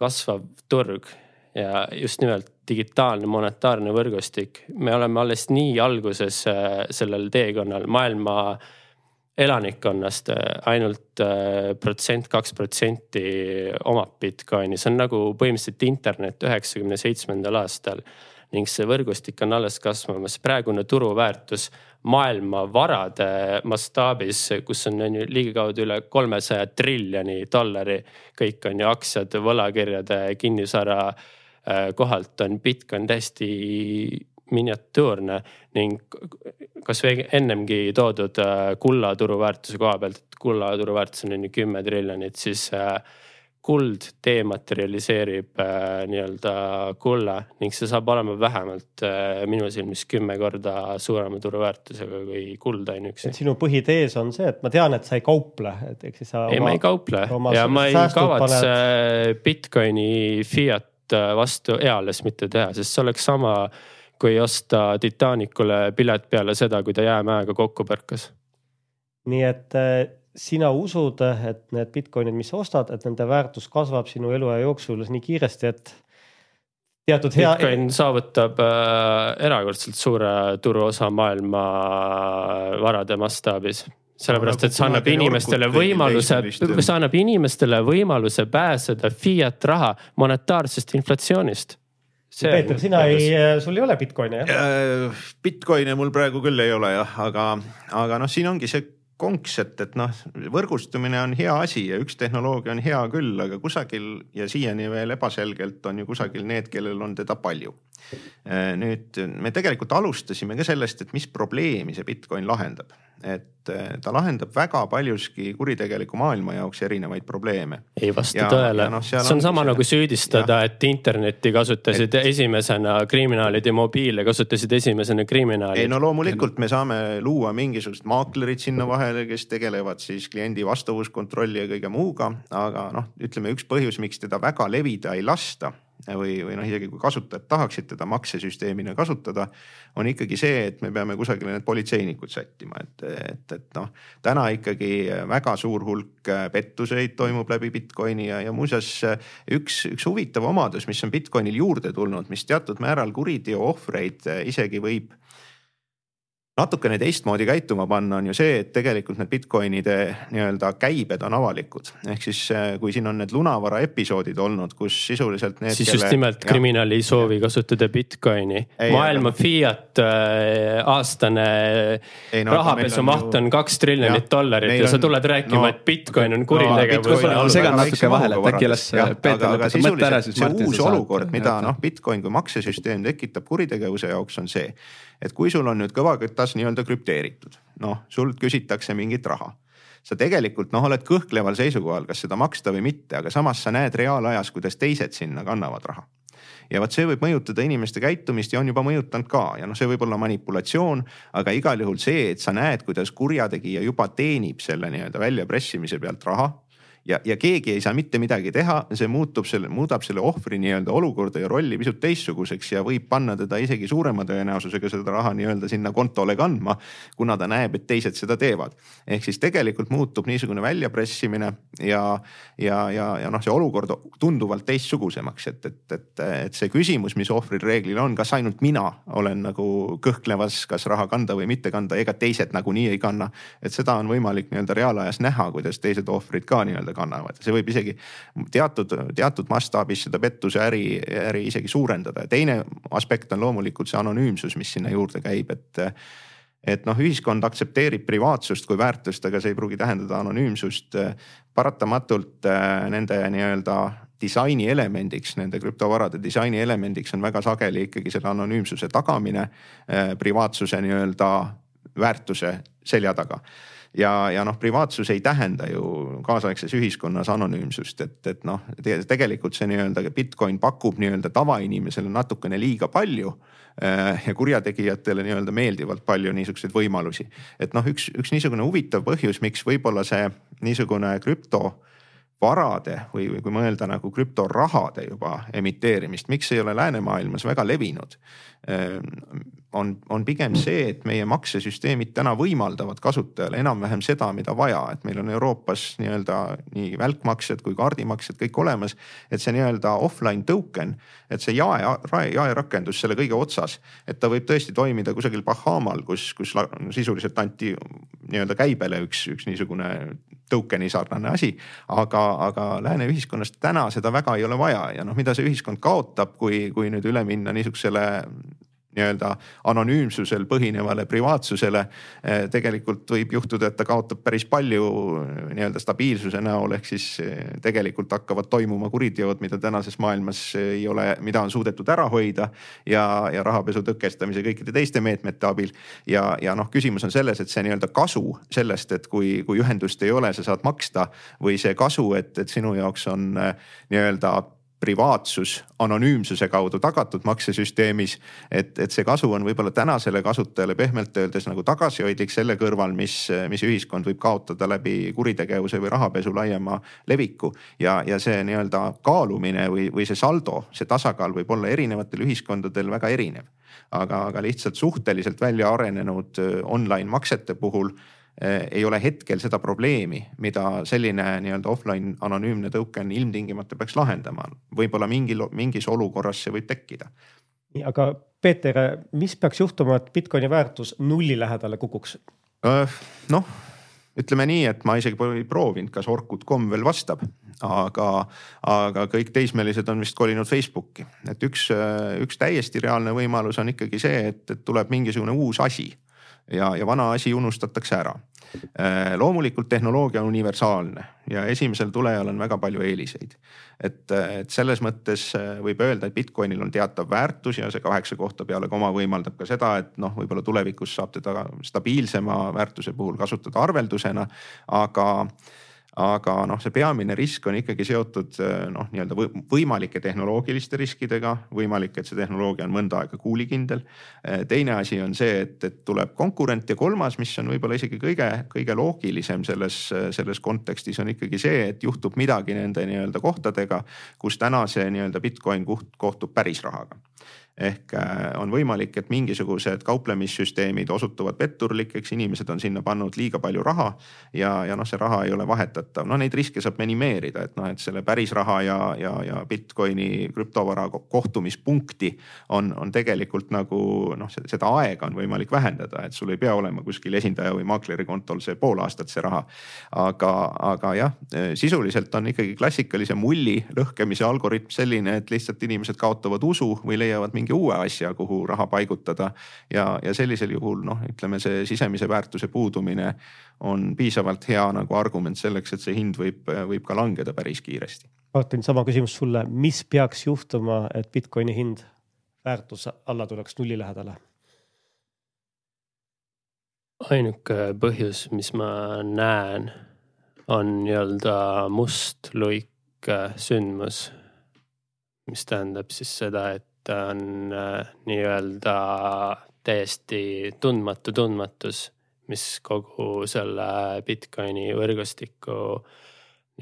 kasvav turg ja just nimelt digitaalne monetaarne võrgustik. me oleme alles nii alguses äh, sellel teekonnal, maailma elanikkonnast äh, ainult äh, protsent, kaks protsenti omab Bitcoini, see on nagu põhimõtteliselt internet üheksakümne seitsmendal aastal ning see võrgustik on alles kasvamas. praegune turuväärtus maailma varade mastaabis, kus on, on ju ligikaudu üle kolmesaja triljoni dollari. kõik on ju aktsiad, võlakirjade, kinnisvara äh, kohalt on Bitcoin täiesti miniatuurne ning kasvõi ennemgi toodud äh, kulla turuväärtuse koha pealt, et kulla turuväärtus on on ju kümme triljonit, siis äh, kuld dematerialiseerib äh, nii-öelda kulla ning see saab olema vähemalt äh, minu silmis kümme korda suurema turuväärtusega kui kuld ainuüksi.
sinu põhitees on see, et ma tean, et sa ei kauple, et ehk siis sa.
ei, ma ei kauple ja ma ei kavatse paned... Bitcoini fiat äh, vastu eales mitte teha, sest see oleks sama kui osta Titanicule pilet peale seda, kui ta jäämäega kokku põrkas.
nii et äh, sina usud, et need Bitcoinid, mis sa ostad, et nende väärtus kasvab sinu eluaja jooksul nii kiiresti, et teatud hea.
Bitcoin saavutab äh, erakordselt suure turuosa maailma varade mastaabis sellepärast, et see annab inimestele võimaluse, see annab inimestele võimaluse pääseda fiat raha monetaarsest inflatsioonist.
Peeter, sina ei, sul ei ole Bitcoini jah?
Äh, Bitcoini mul praegu küll ei ole jah, aga, aga noh, siin ongi see konks, et, et noh, võrgustumine on hea asi ja üks tehnoloogia on hea küll, aga kusagil ja siiani veel ebaselgelt on ju kusagil need, kellel on teda palju. Äh, nüüd me tegelikult alustasime ka sellest, et mis probleemi see Bitcoin lahendab et eh, ta lahendab väga paljuski kuritegeliku maailma jaoks erinevaid probleeme.
ei vasta tõele, no, see on sama nagu süüdistada, et internetti kasutasid et... esimesena kriminaalid ja mobiile kasutasid esimesena kriminaalid.
ei no loomulikult me saame luua mingisugused maaklerid sinna vahele, kes tegelevad siis kliendi vastavuskontrolli ja kõige muuga, aga noh, ütleme üks põhjus, miks teda väga levida ei lasta või, või noh, isegi kui kasutajad tahaksid teda maksesüsteemina kasutada, on ikkagi see, et me peame kusagile need politseinikud sättima, et, et, et noh, täna ikkagi väga suur hulk pettuseid toimub läbi Bitcoini ja, ja muuseas üks, üks huvitav omadus, mis on Bitcoinil juurde tulnud, mis teatud määral kuriteo ohvreid isegi võib natukene teistmoodi käituma panna, on ju see, et tegelikult need Bitcoinide nii-öelda käibed on avalikud. ehk siis äh, kui siin on need lunavara episoodid olnud, kus sisuliselt need.
siis kelle... just nimelt kriminaal ei soovi kasutada Bitcoini. maailma fiat äh, aastane no, rahapesu maht on kaks triljonit dollarit ja, ja sa tuled rääkima no,, et Bitcoin on kuritegevus
no,. segan natuke vahele, et äkki las Peeter lõpetab mõtte ära, siis
Martin. see uus olukord, mida noh, Bitcoin kui maksesüsteem tekitab kuritegevuse jaoks on see et kui sul on nüüd kõvakütas nii-öelda krüpteeritud, noh, sult küsitakse mingit raha sa tegelikult noh, oled kõhkleval seisukohal, kas seda maksta või mitte, aga samas sa näed reaalajas, kuidas teised sinna kannavad raha. ja vot see võib mõjutada inimeste käitumist ja on juba mõjutanud ka ja noh, see võib olla manipulatsioon, aga igal juhul see, et sa näed, kuidas kurjategija juba teenib selle nii-öelda väljapressimise pealt raha ja, ja keegi ei saa mitte midagi teha, see muutub selle, muudab selle ohvri nii-öelda olukorda ja rolli pisut teistsuguseks ja võib panna teda isegi suurema tõenäosusega seda raha nii-öelda sinna kontole kandma, kuna ta näeb, et teised seda teevad. ehk siis tegelikult muutub niisugune väljapressimine ja, ja, ja, ja noh, see olukord tunduvalt teistsugusemaks, et, et, et, et see küsimus, mis ohvril reeglil on, kas ainult mina olen nagu kõhklevas, kas raha kanda või mitte kanda, ega teised nagunii ei kanna. et seda on võimalik nii-öelda reaalajas näha, kuidas teised ohvrid ka nii-öelda kannavad. see võib isegi teatud, teatud mastaabis seda pettuse äri, äri isegi suurendada ja teine aspekt on loomulikult see anonüümsus, mis sinna juurde käib, et et noh, ühiskond aktsepteerib privaatsust kui väärtust, aga see ei pruugi tähendada anonüümsust. paratamatult äh, nende nii-öelda disaini elemendiks, nende krüptovarade disaini elemendiks on väga sageli ikkagi selle anonüümsuse tagamine, äh, privaatsuse nii-öelda väärtuse selja taga ja, ja noh, privaatsus ei tähenda ju kaasaegses ühiskonnas anonüümsust, et, et noh, tegelikult see nii-öelda Bitcoin pakub nii-öelda tavainimesele natukene liiga palju äh, ja kurjategijatele nii-öelda meeldivalt palju niisuguseid võimalusi. et noh, üks, üks niisugune huvitav põhjus, miks võib-olla see niisugune krüpto varade või, või kui mõelda nagu krüptorahade juba emiteerimist, miks ei ole läänemaailmas väga levinud? Ehm, on, on pigem see, et meie maksesüsteemid täna võimaldavad kasutajale enam-vähem seda, mida vaja, et meil on Euroopas nii-öelda nii välkmaksed kui kaardimaksed kõik olemas. et see nii-öelda offline token, et see jae, jaerakendus selle kõige otsas, et ta võib tõesti toimida kusagil Bahamal, kus, kus sisuliselt anti nii-öelda käibele üks, üks niisugune token'i sarnane asi. aga, aga lääne ühiskonnas täna seda väga ei ole vaja ja noh, mida see ühiskond kaotab, kui, kui nüüd üle minna niisugusele nii-öelda anonüümsusel põhinevale privaatsusele. Eh, tegelikult võib juhtuda, et ta kaotab päris palju eh, nii-öelda stabiilsuse näol, ehk siis eh, tegelikult hakkavad toimuma kuriteod, mida tänases maailmas ei ole, mida on suudetud ära hoida. ja, ja rahapesu tõkestamise kõikide teiste meetmete abil. ja, ja noh, küsimus on selles, et see nii-öelda kasu sellest, et kui, kui ühendust ei ole, sa saad maksta või see kasu, et, et sinu jaoks on nii-öelda privaatsus anonüümsuse kaudu tagatud maksesüsteemis. et, et see kasu on võib-olla tänasele kasutajale pehmelt öeldes nagu tagasihoidlik selle kõrval, mis, mis ühiskond võib kaotada läbi kuritegevuse või rahapesu laiema leviku. ja, ja see nii-öelda kaalumine või, või see saldo, see tasakaal võib olla erinevatel ühiskondadel väga erinev. aga, aga lihtsalt suhteliselt välja arenenud online maksete puhul ei ole hetkel seda probleemi, mida selline nii-öelda offline anonüümne token ilmtingimata peaks lahendama. võib-olla mingil, mingis olukorras see võib tekkida.
aga Peeter, mis peaks juhtuma, et Bitcoini väärtus nulli lähedale kukuks?
noh, ütleme nii, et ma isegi pole proovinud, kas orkut.com veel vastab, aga, aga kõik teismelised on vist kolinud Facebooki, et üks, üks täiesti reaalne võimalus on ikkagi see, et, et tuleb mingisugune uus asi ja, ja vana asi unustatakse ära. Äh, loomulikult tehnoloogia on universaalne ja esimesel tulejal on väga palju eeliseid. et, et selles mõttes äh, võib öelda, et Bitcoinil on teatav väärtus ja see kaheksa kohta peale koma võimaldab ka seda, et noh, võib-olla tulevikus saab teda stabiilsema väärtuse puhul kasutada arveldusena, aga aga noh, see peamine risk on ikkagi seotud eh, noh, nii-öelda võimalike tehnoloogiliste riskidega, võimalik, et see tehnoloogia on mõnda aega kuulikindel. Eh, teine asi on see, et, et tuleb konkurent ja kolmas, mis on võib-olla isegi kõige, kõige loogilisem selles, selles kontekstis on ikkagi see, et juhtub midagi nende nii-öelda kohtadega, kus täna see nii-öelda Bitcoin kohtub päris rahaga ehk äh, on võimalik, et mingisugused kauplemissüsteemid osutuvad petturlikeks, inimesed on sinna pannud liiga palju raha ja, ja noh, see raha ei ole vahetatav. no neid riske saab minimeerida, et noh, et selle päris raha ja, ja, ja Bitcoini krüptovara kohtumispunkti on, on tegelikult nagu noh, seda aega on võimalik vähendada, et sul ei pea olema kuskil esindaja või maakleri kontol see pool aastat see raha. aga, aga jah, sisuliselt on ikkagi klassikalise mulli lõhkemise algoritm selline, et lihtsalt inimesed kaotavad usu või leiavad mingi mingi uue asja, kuhu raha paigutada. ja, ja sellisel juhul noh, ütleme see sisemise väärtuse puudumine on piisavalt hea nagu argument selleks, et see hind võib, võib ka langeda päris kiiresti.
Martin, sama küsimus sulle, mis peaks juhtuma, et Bitcoini hind, väärtus alla tuleks nulli lähedale?
ainuke põhjus, mis ma näen, on nii-öelda must luik sündmus mis tähendab siis seda, et ta on äh, nii-öelda täiesti tundmatu tundmatus, mis kogu selle Bitcoini võrgustiku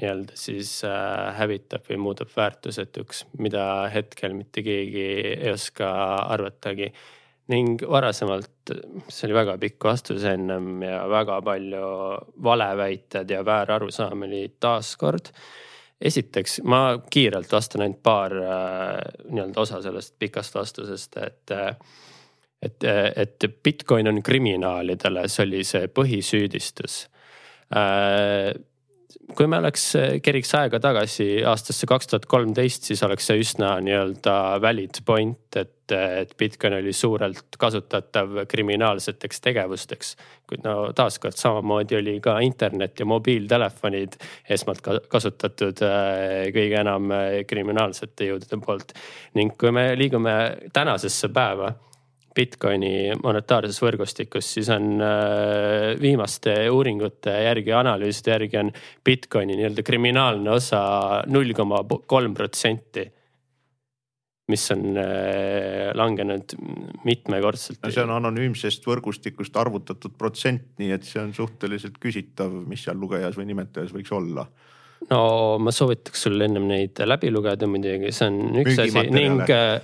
nii-öelda siis äh, hävitab või muudab väärtusetuks, mida hetkel mitte keegi ei oska arvatagi. ning varasemalt, see oli väga pikk vastus ennem ja väga palju valeväited ja väärarusaam oli taaskord esiteks ma kiirelt vastan ainult paar äh, nii-öelda osa sellest pikast vastusest, et äh, et, et Bitcoin on kriminaalidele, see oli see põhisüüdistus. Äh, kui me oleks, keriks aega tagasi aastasse kaks tuhat kolmteist, siis oleks see üsna nii-öelda valid point, et, et Bitcoin oli suurelt kasutatav kriminaalseteks tegevusteks. kuid no taaskord samamoodi oli ka internet ja mobiiltelefonid esmalt kasutatud äh, kõige enam äh, kriminaalsete jõudude poolt. ning kui me liigume tänasesse päeva Bitcoini monetaarses võrgustikus, siis on äh, viimaste uuringute järgi, analüüside järgi on Bitcoini nii-öelda kriminaalne osa null koma kolm protsenti. mis on äh, langenud mitmekordselt.
no see on anonüümsest võrgustikust arvutatud protsent, nii et see on suhteliselt küsitav, mis seal lugejas või nimetajas võiks olla
no ma soovitaks sul ennem neid läbi lugeda muidugi, see on üks asi ning äh,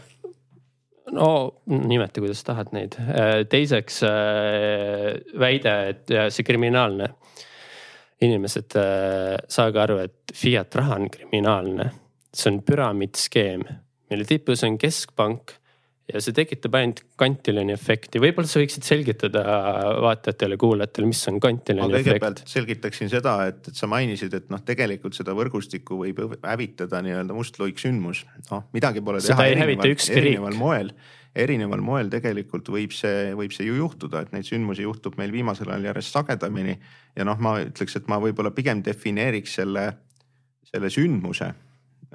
no nimeta, kuidas tahad neid. Äh, teiseks äh, väide, et see kriminaalne. inimesed, äh, saage aru, et fiat raha on kriminaalne, see on püramiidskeem, mille tipus on keskpank ja see tekitab ainult kantiloni efekti, võib-olla sa võiksid selgitada vaatajatele-kuulajatele, mis on kantiloni efekt?
kõigepealt selgitaksin seda, et, et sa mainisid, et noh, tegelikult seda võrgustikku võib hävitada nii-öelda mustluik sündmus, noh midagi pole
seda teha erineval, erineval
moel. Erineval moel tegelikult võib see, võib see ju juhtuda, et neid sündmusi juhtub meil viimasel ajal järjest sagedamini. ja noh, ma ütleks, et ma võib-olla pigem defineeriks selle, selle sündmuse. Äh,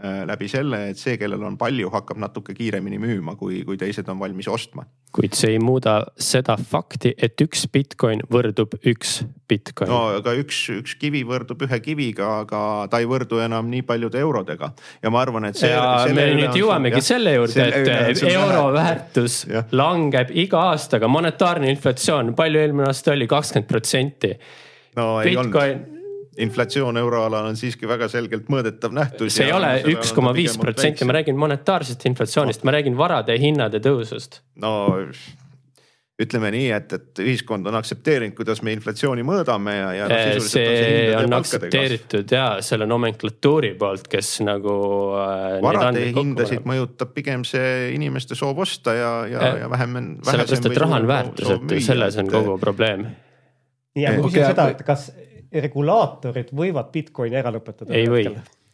läbi selle, et see, kellel on palju, hakkab natuke kiiremini müüma, kui, kui teised on valmis ostma.
kuid see ei muuda seda fakti, et üks Bitcoin võrdub üks Bitcoin.
no aga üks, üks kivi võrdub ühe kiviga, aga ta ei võrdu enam nii paljude eurodega ja ma arvan, et see.
ja me nüüd jõuamegi jah, selle juurde, et euro vähe. väärtus ja. langeb iga aastaga, monetaarne inflatsioon, palju eelmine aasta oli, kakskümmend protsenti.
no ei Bitcoin... olnud inflatsioon euroalal on siiski väga selgelt mõõdetav nähtus.
see ei ole üks koma viis protsenti, ma räägin monetaarsest inflatsioonist no., ma räägin varade hinnade tõusust.
no ütleme nii, et, et ühiskond on aktsepteerinud, kuidas me inflatsiooni mõõdame ja, ja
no,. see on, on aktsepteeritud ja selle nomenklatuuri poolt, kes nagu
äh,. varade hindasid mõjutab pigem see inimeste soov osta ja, ja äh,, ja vähem.
sellepärast, et raha on väärtusetu, selles on kogu probleem.
nii, aga küsin seda, et kas regulaatorid võivad Bitcoini ära lõpetada?
ei või,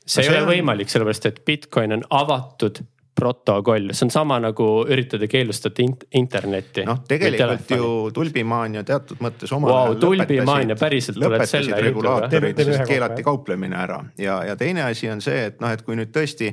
see ei ole on... võimalik, sellepärast et Bitcoin on avatud protokoll, see on sama nagu üritada keelustada int internetti.
noh, tegelikult ju tulbimaania teatud mõttes omal
wow, ajal tulbimaania päriselt
tuled selle regulaatorid, sest keelati kauplemine ära. Ja, ja teine asi on see, et noh, et kui nüüd tõesti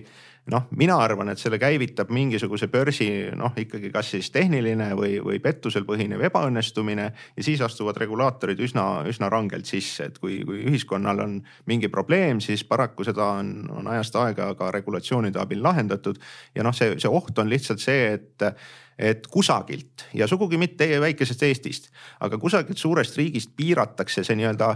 noh, mina arvan, et selle käivitab mingisuguse börsi noh, ikkagi kas siis tehniline või, või pettusel põhinev ebaõnnestumine ja siis astuvad regulaatorid üsna, üsna rangelt sisse, et kui, kui ühiskonnal on mingi probleem, siis paraku seda on, on ajast aega ka regulatsioonide abil lahendatud. ja noh, see, see oht on lihtsalt see, et et kusagilt ja sugugi mitte väikesest Eestist, aga kusagilt suurest riigist piiratakse see nii-öelda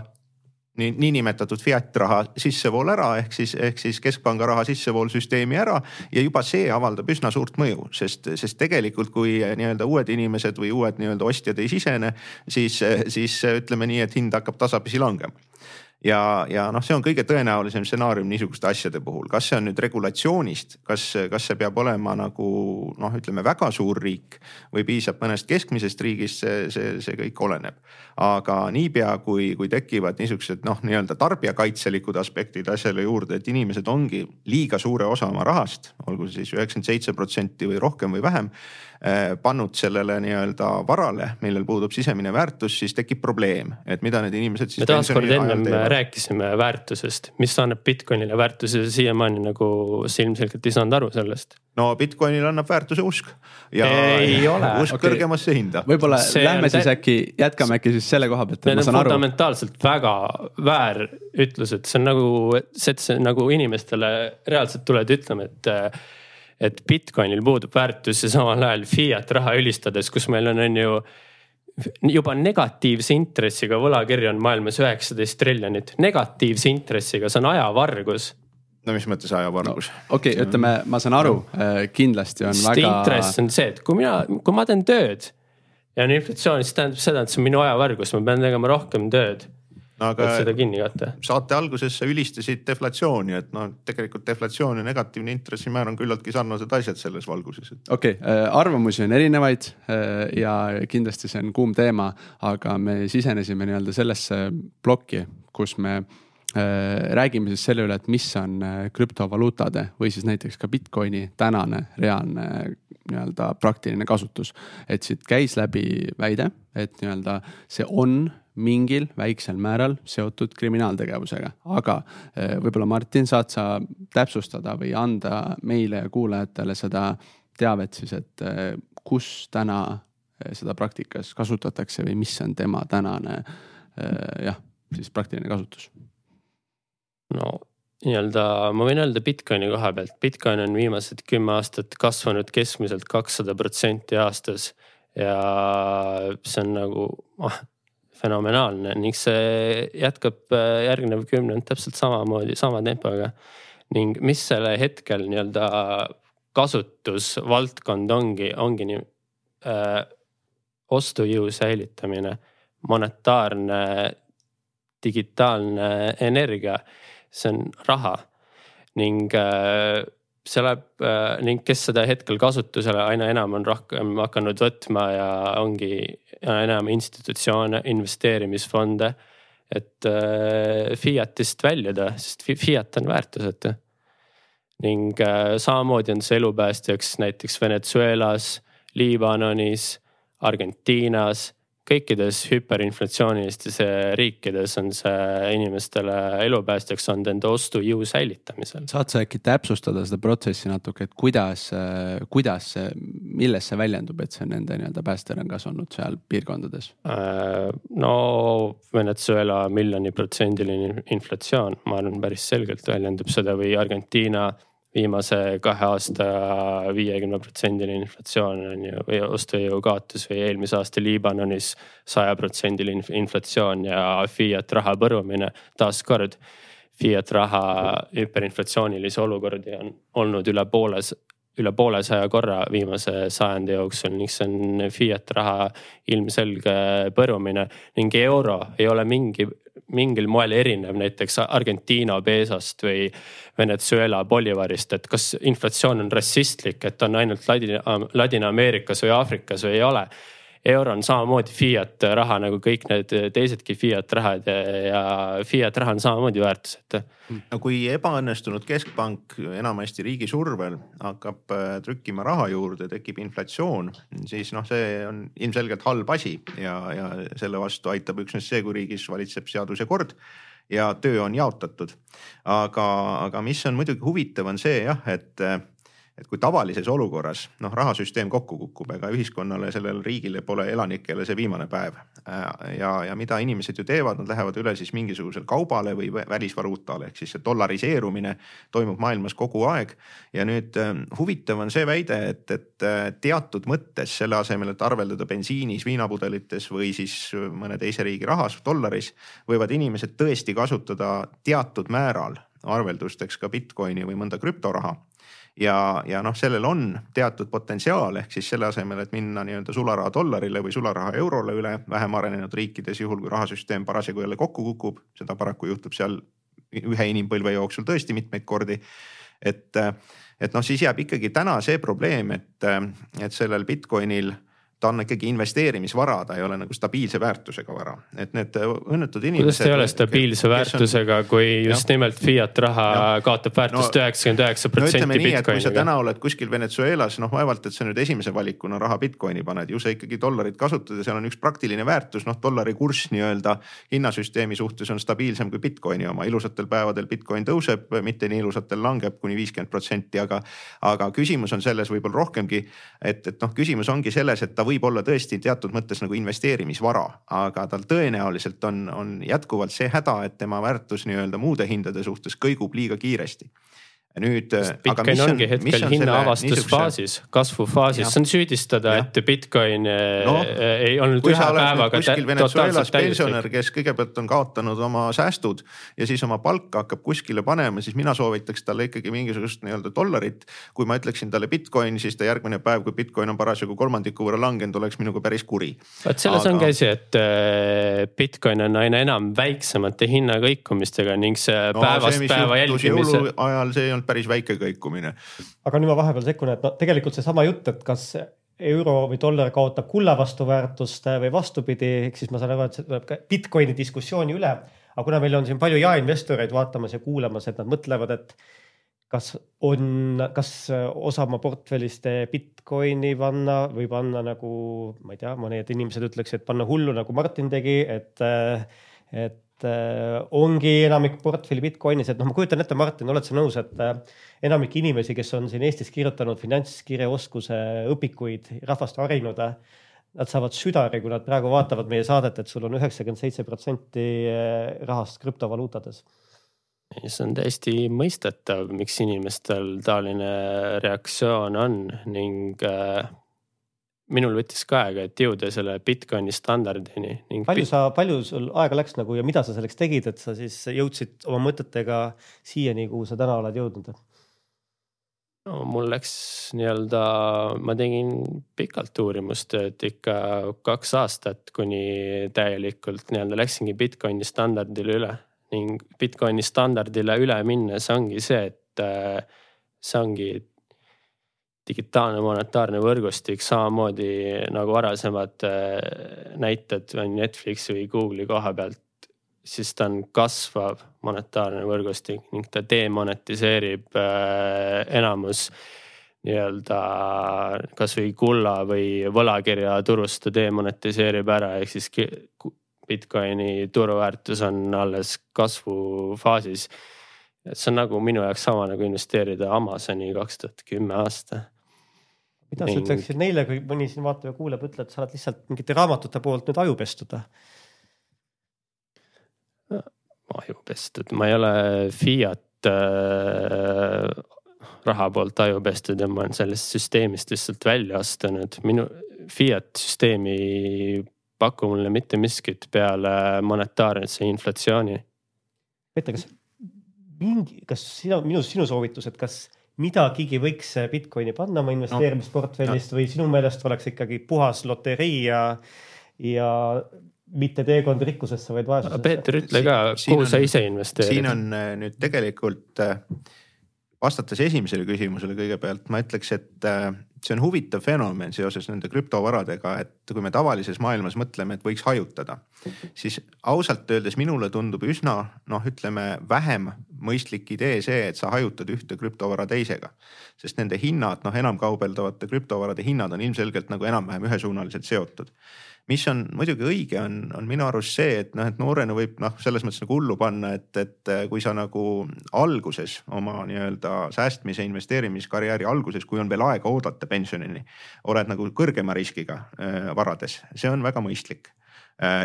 nii, niinimetatud fiat raha sissevool ära, ehk siis, ehk siis keskpanga raha sissevool süsteemi ära ja juba see avaldab üsna suurt mõju, sest, sest tegelikult, kui nii-öelda uued inimesed või uued nii-öelda ostjad ei sisene, siis, siis ütleme nii, et hind hakkab tasapisi langema ja, ja noh, see on kõige tõenäolisem stsenaarium niisuguste asjade puhul, kas see on nüüd regulatsioonist, kas, kas see peab olema nagu noh, ütleme väga suur riik või piisab mõnest keskmisest riigist, see, see, see kõik oleneb. aga niipea kui, kui tekivad niisugused noh, nii-öelda tarbijakaitselikud aspektid asjale juurde, et inimesed ongi liiga suure osa oma rahast, olgu see siis üheksakümmend seitse protsenti või rohkem või vähem pannud sellele nii-öelda varale, millel puudub sisemine väärtus, siis tekib probleem, et mida need inimesed siis.
me taaskord ennem rääkisime väärtusest, mis annab Bitcoinile väärtuse, siiamaani nagu sa ilmselgelt ei saanud aru sellest.
no Bitcoinile annab väärtuse usk.
ja ei ole.
usk okay. kõrgemasse hinda.
võib-olla lähme siis äkki, jätkame äkki siis selle koha pealt.
Need on fundamentaalselt väga väär ütlused, see on nagu, see, et sa nagu inimestele reaalselt tuled ütlema, et et Bitcoinil puudub väärtus ja samal ajal fiat raha ülistades, kus meil on, on ju juba negatiivse intressiga võlakirju on maailmas üheksateist triljonit, negatiivse intressiga, see on ajavargus
no mis mõttes ajavargus no,?
okei okay,, ütleme, ma saan aru no., äh, kindlasti on Sest väga.
intress on see, et kui mina, kui ma teen tööd ja on inflatsioon, siis tähendab seda, et see on minu ajavargus, ma pean tegema rohkem tööd aga seda kinni katta.
saate alguses sa ülistasid deflatsiooni, et noh, tegelikult deflatsioon ja negatiivne intressimäär on küllaltki sarnased asjad selles valguses.
okei okay,, äh, arvamusi on erinevaid äh, ja kindlasti see on kuum teema, aga me sisenesime nii-öelda sellesse plokki, kus me äh, räägime siis selle üle, et mis on krüptovaluutade või siis näiteks ka Bitcoini tänane reaalne nii-öelda praktiline kasutus. et siit käis läbi väide, et nii-öelda see on mingil väiksel määral seotud kriminaaltegevusega, aga eh, võib-olla Martin, saad sa täpsustada või anda meile ja kuulajatele seda teavet siis, et eh, kus täna eh, seda praktikas kasutatakse või mis on tema tänane jah, siis praktiline kasutus?
no nii-öelda ma võin öelda Bitcoini koha pealt, Bitcoin on viimased kümme aastat kasvanud keskmiselt kakssada protsenti aastas ja see on nagu, ah fenomenaalne ning see jätkab äh, järgnev kümnend täpselt samamoodi, sama tempoga. ning mis selle hetkel nii-öelda kasutusvaldkond ongi, ongi nii äh, ostujõu säilitamine, monetaarne, digitaalne energia, see on raha ning äh, see läheb äh, ning kes seda hetkel kasutusele aina enam on rohkem hakanud võtma ja ongi enam institutsioone, investeerimisfonde. et äh, Fiatist väljuda, sest Fiat on väärtusetu. ning äh, samamoodi on see elupäästjaks näiteks Venezuelas, Liibanonis, Argentiinas kõikides hüperinflatsioonilistes riikides on see inimestele elupäästjaks olnud enda ostujõu säilitamisel.
saad sa äkki täpsustada seda protsessi natuke, et kuidas, kuidas see, milles see väljendub, et see nende nii-öelda päästerõngas olnud seal piirkondades?
Äh, no Venezuela miljoniprotsendiline inflatsioon, ma arvan, päris selgelt väljendub seda või Argentiina viimase kahe aasta viiekümne protsendiline inflatsioon on ju või ostujõu kaotus või eelmise aasta Liibanonis sajaprotsendiline inflatsioon ja fiat raha põrumine taaskord. Fiat raha hüperinflatsioonilisi olukordi on olnud üle poole, üle poolesaja korra viimase sajandi jooksul ning see on fiat raha ilmselge põrumine ning euro ei ole mingi mingil moel erinev näiteks Argentiina peesost või Venezuela bolivarist, et kas inflatsioon on rassistlik, et on ainult Ladina, Ladina-Ameerikas või Aafrikas või ei ole euro on samamoodi fiat raha nagu kõik need teisedki fiat rahad ja, fiat raha on samamoodi väärtusetu.
no kui ebaõnnestunud keskpank enamasti riigi survel hakkab äh, trükkima raha juurde, tekib inflatsioon, siis noh, see on ilmselgelt halb asi ja, ja selle vastu aitab üksnes see, kui riigis valitseb seadus ja kord ja töö on jaotatud. aga, aga mis on muidugi huvitav, on see jah, et et kui tavalises olukorras noh, rahasüsteem kokku kukub, ega ühiskonnale, sellele riigile pole elanikele see viimane päev. Äh, ja, ja mida inimesed ju teevad, nad lähevad üle siis mingisugusele kaubale või välisvaluutale ehk siis see dollariseerumine toimub maailmas kogu aeg. ja nüüd äh, huvitav on see väide, et, et äh, teatud mõttes selle asemel, et arveldada bensiinis, viinapudelites või siis mõne teise riigi rahas, dollaris, võivad inimesed tõesti kasutada teatud määral arveldusteks ka Bitcoini või mõnda krüptoraha ja, ja noh, sellel on teatud potentsiaal, ehk siis selle asemel, et minna nii-öelda sularaha dollarile või sularaha eurole üle vähem arenenud riikides, juhul kui rahasüsteem parasjagu jälle kokku kukub, seda paraku juhtub seal ühe inimpõlve jooksul tõesti mitmeid kordi. et, et noh, siis jääb ikkagi täna see probleem, et, et sellel Bitcoinil ta on ikkagi investeerimisvara, ta ei ole nagu stabiilse väärtusega vara, et need õnnetud inimesed.
kuidas ei ole stabiilse väärtusega, kui just ja. nimelt fiat raha ja. kaotab väärtust üheksakümmend üheksa protsenti Bitcoiniga?
kui sa täna oled kuskil Venezuelas, noh vaevalt, et sa nüüd esimese valikuna raha Bitcoini paned, ju sa ikkagi dollarit kasutad ja seal on üks praktiline väärtus, noh dollari kurss nii-öelda hinnasüsteemi suhtes on stabiilsem kui Bitcoini oma, ilusatel päevadel Bitcoin tõuseb, mitte nii ilusatel langeb kuni viiskümmend protsenti, aga, aga küsimus on selles võib-olla rohkemgi, et, et noh, küsimus ongi selles, et ta võib olla tõesti teatud mõttes nagu investeerimisvara, aga tal tõenäoliselt on, on jätkuvalt see häda, et tema väärtus nii-öelda muude hindade suhtes kõigub liiga kiiresti
nüüd. Bitcoin ongi on, hetkel hinnaavastusfaasis, kasvufaasis, see on süüdistada, et Bitcoin eh, no, ei olnud ühe päevaga.
Venezuelas pensionär, kes kõigepealt on kaotanud oma säästud ja siis oma palka hakkab kuskile panema, siis mina soovitaks talle ikkagi mingisugust nii-öelda dollarit. kui ma ütleksin talle Bitcoin, siis ta järgmine päev, kui Bitcoin on parasjagu kolmandiku võrra langenud, oleks minuga päris kuri.
vot selles Aga... ongi asi, et Bitcoin on aina enam väiksemate hinnakõikumistega ning see no, päevast see, päeva jälgimise.
ajal see ei olnud päris väike kõikumine.
aga nüüd ma vahepeal sekkun, et no tegelikult seesama jutt, et kas euro või dollar kaotab kulla vastu väärtust või vastupidi, ehk siis ma saan aru, et see tuleb ka Bitcoini diskussiooni üle. aga kuna meil on siin palju jaeinvestoreid vaatamas ja kuulamas, et nad mõtlevad, et kas on, kas osa oma portfellist Bitcoini panna või panna nagu, ma ei tea, mõned inimesed ütleks, et panna hullu nagu Martin tegi, et, et ongi enamik portfelli Bitcoinis, et noh, ma kujutan ette, Martin, oled sa nõus, et äh, enamik inimesi, kes on siin Eestis kirjutanud finantskirjaoskuse õpikuid, rahvast harinud, äh, nad saavad südari, kui nad praegu vaatavad meie saadet, et sul on üheksakümmend seitse protsenti rahast krüptovaluutades.
See on täiesti mõistetav, miks inimestel taoline reaktsioon on ning minul võttis ka aega, et jõuda selle Bitcoini standardini ning.
palju sa, palju sul aega läks nagu ja mida sa selleks tegid, et sa siis jõudsid oma mõtetega siiani, kuhu sa täna oled jõudnud?
no mul läks nii-öelda, ma tegin pikalt uurimustööd ikka kaks aastat, kuni täielikult nii-öelda läksingi Bitcoini standardile üle ning Bitcoini standardile üle minnes ongi see, et äh, see ongi digitaalne monetaarne võrgustik samamoodi nagu varasemad äh, näited Netflixi või Google'i koha pealt, siis ta on kasvav monetaarne võrgustik ning ta demonetiseerib äh, enamus nii-öelda kasvõi kulla või võlakirja turust ta demonetiseerib ära, ehk siis Bitcoini turuväärtus on alles kasvufaasis. et see on nagu minu jaoks sama nagu investeerida Amazoni kaks tuhat kümme aasta.
Mida sa ütleksid neile, kui mõni siin vaatab ja kuuleb, ütleb, et sa oled lihtsalt mingite raamatute poolt nüüd aju pestud?
aju pestud, ma ei ole Fiat äh, raha poolt aju pestud ja ma olen sellest süsteemist lihtsalt välja astunud. minu Fiat süsteemi ei paku mulle mitte miskit peale monetaarse inflatsiooni.
Peeter, kas mingi, kas sina, minu, sinu soovitus, et kas midagigi võiks Bitcoini panna oma investeerimisportfellist no, või sinu meelest oleks ikkagi puhas loterii ja, ja mitte teekond rikkusesse, vaid vaesusesse?
Peeter, ütle ka, kuhu on, sa ise investeerid?
siin on äh, nüüd tegelikult äh, vastates esimesele küsimusele kõigepealt ma ütleks, et äh, see on huvitav fenomen seoses nende krüptovaradega, et kui me tavalises maailmas mõtleme, et võiks hajutada, siis ausalt öeldes minule tundub üsna noh, ütleme vähem mõistlik idee see, et sa hajutad ühte krüptovara teisega. sest nende hinnad, noh enam kaubeldavate krüptovarade hinnad on ilmselgelt nagu enam-vähem ühesuunaliselt seotud mis on muidugi õige, on, on minu arust see, et noh, et noorena võib noh, selles mõttes nagu hullu panna, et, et kui sa nagu alguses oma nii-öelda säästmise, investeerimiskarjääri alguses, kui on veel aega oodata pensionini, oled nagu kõrgema riskiga äh, varades, see on väga mõistlik. Äh,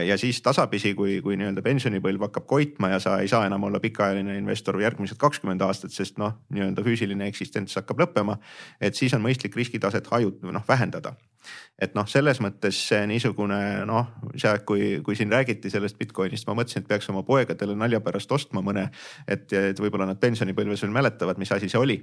ja siis tasapisi, kui, kui nii-öelda pensionipõlv hakkab koitma ja sa ei saa enam olla pikaajaline investor järgmised kakskümmend aastat, sest noh, nii-öelda füüsiline eksistents hakkab lõppema. et siis on mõistlik riskitaset hajut-, noh vähendada. et noh, selles mõttes see niisugune noh, see, kui, kui siin räägiti sellest Bitcoinist, ma mõtlesin, et peaks oma poegadele nalja pärast ostma mõne. et, et võib-olla nad pensionipõlves veel mäletavad, mis asi see oli.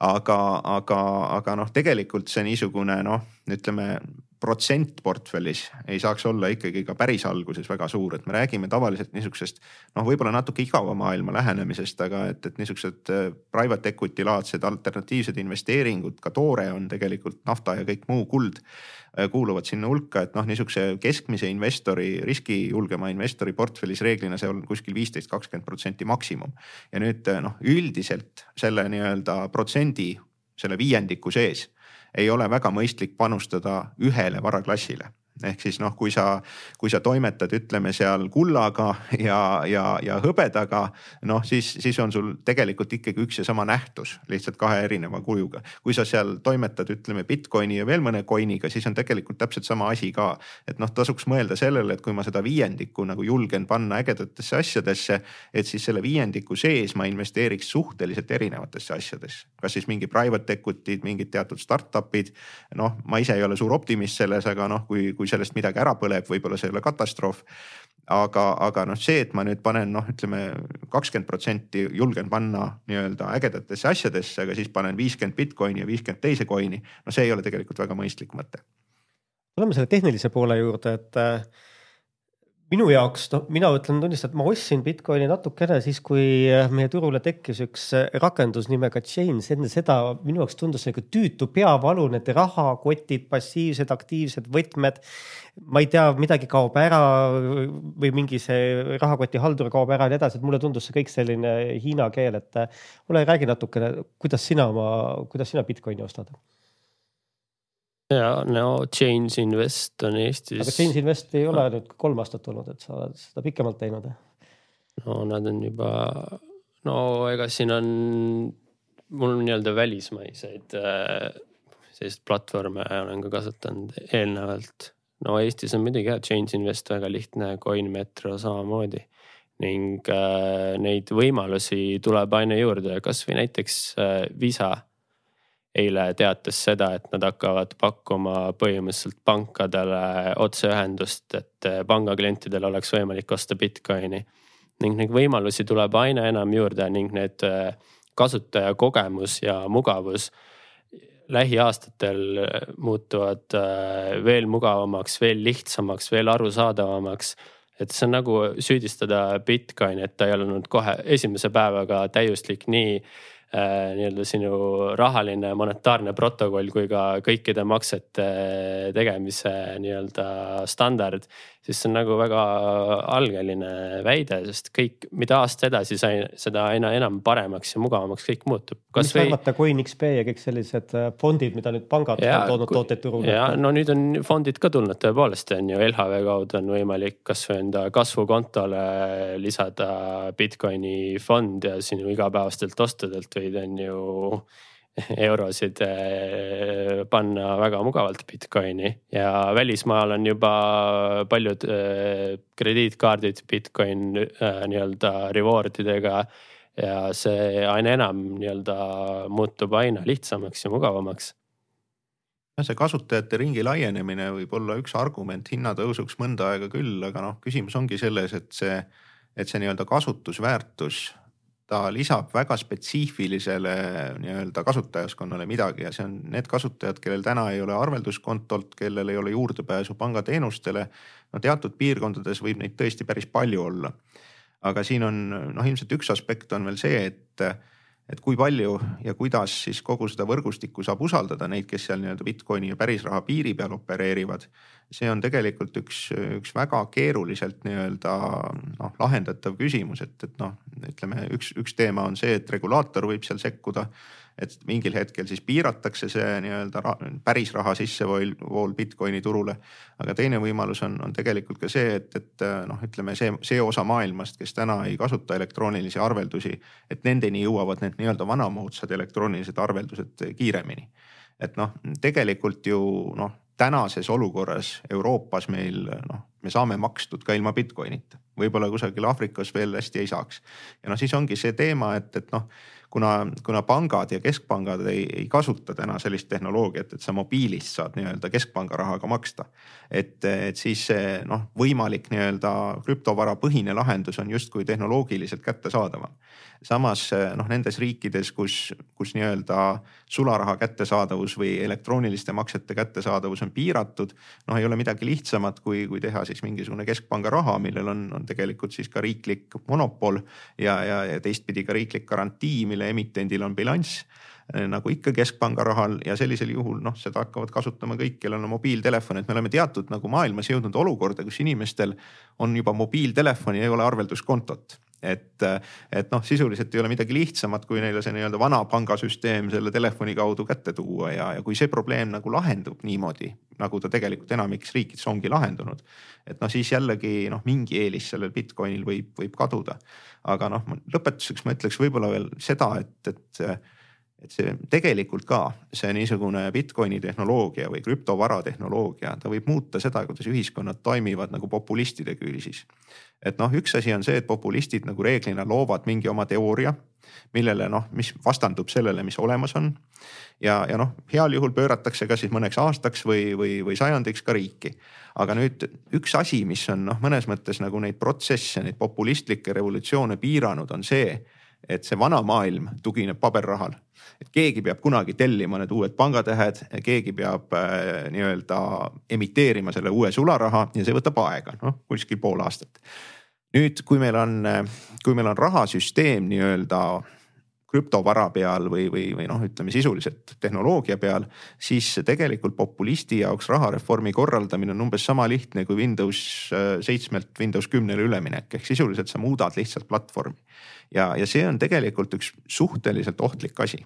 aga, aga, aga noh, tegelikult see niisugune noh, ütleme protsent portfellis ei saaks olla ikkagi ka päris alguses väga suur, et me räägime tavaliselt niisugusest noh, võib-olla natuke igava maailma lähenemisest, aga et, et niisugused äh, private equity laadsed alternatiivsed investeeringud, ka toore on tegelikult nafta ja kõik muu kuld äh, kuuluvad sinna hulka, et noh, niisuguse keskmise investori, riskijulgema investori portfellis reeglina see on kuskil viisteist, kakskümmend protsenti maksimum. ja nüüd äh, noh, üldiselt selle nii-öelda protsendi, selle viiendiku sees ei ole väga mõistlik panustada ühele varaklassile ehk siis noh, kui sa, kui sa toimetad, ütleme seal kullaga ja, ja, ja hõbedaga, noh siis, siis on sul tegelikult ikkagi üks ja sama nähtus, lihtsalt kahe erineva kujuga. kui sa seal toimetad, ütleme Bitcoini ja veel mõne coin'iga, siis on tegelikult täpselt sama asi ka. et noh, tasuks mõelda sellele, et kui ma seda viiendikku nagu julgen panna ägedatesse asjadesse, et siis selle viiendiku sees ma investeeriks suhteliselt erinevatesse asjadesse. kas siis mingi private equity'd, mingid teatud startup'id. noh, ma ise ei ole suur optimist selles, aga noh, kui, kui sellest midagi ära põleb, võib-olla see ei ole katastroof. aga, aga noh, see, et ma nüüd panen noh, ütleme kakskümmend protsenti julgen panna nii-öelda ägedatesse asjadesse, aga siis panen viiskümmend Bitcoini ja viiskümmend teise coin'i. no see ei ole tegelikult väga mõistlik mõte.
tuleme selle tehnilise poole juurde, et minu jaoks, noh, mina ütlen, tunnistan, et ma ostsin Bitcoini natukene siis, kui äh, meie turule tekkis üks äh, rakendus nimega Chains, enne seda minu jaoks tundus nagu tüütu peavalu, need rahakotid, passiivsed, aktiivsed võtmed. ma ei tea, midagi kaob ära või mingi see rahakoti haldur kaob ära ja nii edasi, et mulle tundus see kõik selline hiina keel, et äh, ole, räägi natukene, kuidas sina oma, kuidas sina Bitcoini ostad
ja no Change Invest on Eestis.
aga Change Invest ei ole nüüd kolm aastat olnud, et sa oled seda pikemalt teinud?
no nad on juba, no ega siin on, mul on nii-öelda välismaiseid äh, selliseid platvorme olen ka kasutanud eelnevalt. no Eestis on muidugi jah, Change Invest väga lihtne, CoinMetro samamoodi ning äh, neid võimalusi tuleb aina juurde, kasvõi näiteks äh, Visa eile teatas seda, et nad hakkavad pakkuma põhimõtteliselt pankadele otseühendust, et eh, panga klientidel oleks võimalik osta Bitcoini. ning neid võimalusi tuleb aina enam juurde ning need eh, kasutajakogemus ja mugavus lähiaastatel eh, muutuvad veel mugavamaks, veel lihtsamaks, veel arusaadavamaks. et see on nagu süüdistada Bitcoini, et ta ei olnud kohe esimese päevaga täiuslik nii nii-öelda sinu rahaline monetaarne protokoll kui ka kõikide maksete tegemise nii-öelda standard. Siis see on nagu väga algeline väide, sest kõik, mida aasta edasi sai, seda aina enam paremaks ja mugavamaks kõik muutub.
mis või... arvata, CoinXP ja kõik sellised äh, fondid, mida nüüd pangad ja, on toonud tooteid turule?
ja no nüüd on fondid ka tulnud tõepoolest on ju LHV kaudu on võimalik kasvõi enda kasvukontole lisada Bitcoini fond ja sinu igapäevastelt ostudelt võid on ju eurosid eh, panna väga mugavalt Bitcoini ja välismaal on juba paljud eh, krediitkaardid Bitcoin eh, nii-öelda reward idega. ja see aina enam nii-öelda muutub aina lihtsamaks ja mugavamaks
see kasutajate ringi laienemine võib olla üks argument hinnatõusuks mõnda aega küll, aga noh, küsimus ongi selles, et see, et see nii-öelda kasutusväärtus ta lisab väga spetsiifilisele nii-öelda kasutajaskonnale midagi ja see on need kasutajad, kellel täna ei ole arvelduskontolt, kellel ei ole juurdepääsu pangateenustele. no teatud piirkondades võib neid tõesti päris palju olla. aga siin on noh, ilmselt üks aspekt on veel see, et et kui palju ja kuidas siis kogu seda võrgustikku saab usaldada neid, kes seal nii-öelda Bitcoini ja pärisraha piiri peal opereerivad. See on tegelikult üks, üks väga keeruliselt nii-öelda noh lahendatav küsimus, et, et noh, ütleme üks, üks teema on see, et regulaator võib seal sekkuda et mingil hetkel siis piiratakse see nii-öelda päris raha sissevool vool Bitcoini turule. aga teine võimalus on, on tegelikult ka see, et, et noh, ütleme see, see osa maailmast, kes täna ei kasuta elektroonilisi arveldusi, et nendeni jõuavad need nii-öelda vanamoodsad elektroonilised arveldused kiiremini. et noh, tegelikult ju noh tänases olukorras Euroopas meil noh, me saame makstud ka ilma Bitcoinita, võib-olla kusagil Aafrikas veel hästi ei saaks. ja noh, siis ongi see teema, et, et noh kuna, kuna pangad ja keskpangad ei, ei kasuta täna sellist tehnoloogiat, et sa mobiilist saad nii-öelda keskpanga rahaga maksta. et, et siis see noh, võimalik nii-öelda krüptovara põhine lahendus on justkui tehnoloogiliselt kättesaadavam. samas noh, nendes riikides, kus, kus nii-öelda sularaha kättesaadavus või elektrooniliste maksete kättesaadavus on piiratud. noh, ei ole midagi lihtsamat, kui, kui teha siis mingisugune keskpanga raha, millel on, on tegelikult siis ka riiklik monopol ja, ja, ja teistpidi ka riiklik garantii, mille mille emitendil on bilanss eh, nagu ikka keskpanga rahal ja sellisel juhul noh, seda hakkavad kasutama kõik, kellel on mobiiltelefon, et me oleme teatud nagu maailmas jõudnud olukorda, kus inimestel on juba mobiiltelefon ja ei ole arvelduskontot et, et noh, sisuliselt ei ole midagi lihtsamat, kui neile see nii-öelda vana pangasüsteem selle telefoni kaudu kätte tuua ja, ja kui see probleem nagu lahendub niimoodi, nagu ta tegelikult enamikes riikides ongi lahendunud. et noh, siis jällegi noh, mingi eelis sellel Bitcoinil võib, võib kaduda. aga noh, lõpetuseks ma ütleks võib-olla veel seda, et, et et see tegelikult ka see niisugune Bitcoini tehnoloogia või krüptovara tehnoloogia, ta võib muuta seda, kuidas ühiskonnad toimivad nagu populistide küüsis et noh, üks asi on see, et populistid nagu reeglina loovad mingi oma teooria, millele noh, mis vastandub sellele, mis olemas on. ja, ja noh, heal juhul pööratakse ka siis mõneks aastaks või, või, või sajandiks ka riiki. aga nüüd üks asi, mis on noh, mõnes mõttes nagu neid protsesse, neid populistlikke revolutsioone piiranud, on see et see vana maailm tugineb paberrahal. et keegi peab kunagi tellima need uued pangatähed, keegi peab äh, nii-öelda emiteerima selle uue sularaha ja see võtab aega, noh kuskil pool aastat. nüüd, kui meil on, kui meil on rahasüsteem nii-öelda krüptovara peal või, või, või noh, ütleme sisuliselt tehnoloogia peal, siis tegelikult populisti jaoks rahareformi korraldamine on umbes sama lihtne kui Windows äh, seitsmelt Windows kümnele üleminek, ehk sisuliselt sa muudad lihtsalt platvormi. Ja, ja see on tegelikult üks suhteliselt ohtlik asi.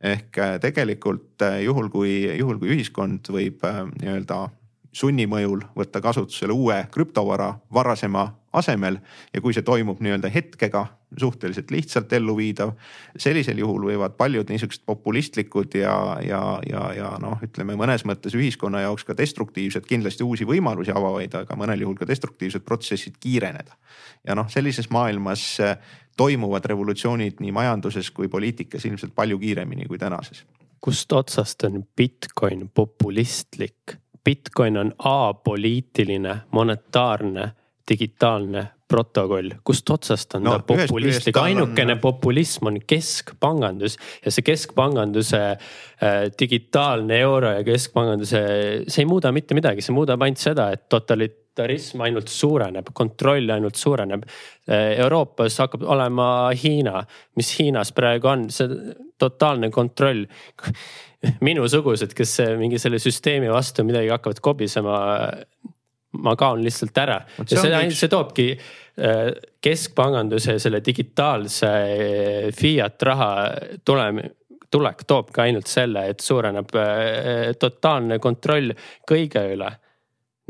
ehk äh, tegelikult äh, juhul, kui, juhul kui ühiskond võib nii-öelda sunni mõjul võtta kasutusele uue krüptovara varasema asemel ja kui see toimub nii-öelda hetkega, suhteliselt lihtsalt elluviidav, sellisel juhul võivad paljud niisugused populistlikud ja, ja, ja, ja noh, ütleme mõnes mõttes ühiskonna jaoks ka destruktiivsed, kindlasti uusi võimalusi avavaid, aga mõnel juhul ka destruktiivsed protsessid kiireneda. ja noh, sellises maailmas eh, toimuvad revolutsioonid nii majanduses kui poliitikas ilmselt palju kiiremini kui tänases.
kust otsast on Bitcoin populistlik? Bitcoin on apoliitiline, monetaarne, digitaalne protokoll, kust otsast on no, ta populistlik, ainukene on... populism on keskpangandus ja see keskpanganduse äh, digitaalne euro ja keskpanganduse, see ei muuda mitte midagi, see muudab ainult seda, et totalit-, autoritarism ainult suureneb, kontroll ainult suureneb. Euroopas hakkab olema Hiina, mis Hiinas praegu on, see totaalne kontroll. minusugused, kes mingi selle süsteemi vastu midagi hakkavad kobisema. ma kaon lihtsalt ära ja see, üks... see toobki äh, keskpanganduse selle digitaalse äh, fiat raha tulemi tulek toobki ainult selle, et suureneb totaalne kontroll kõige üle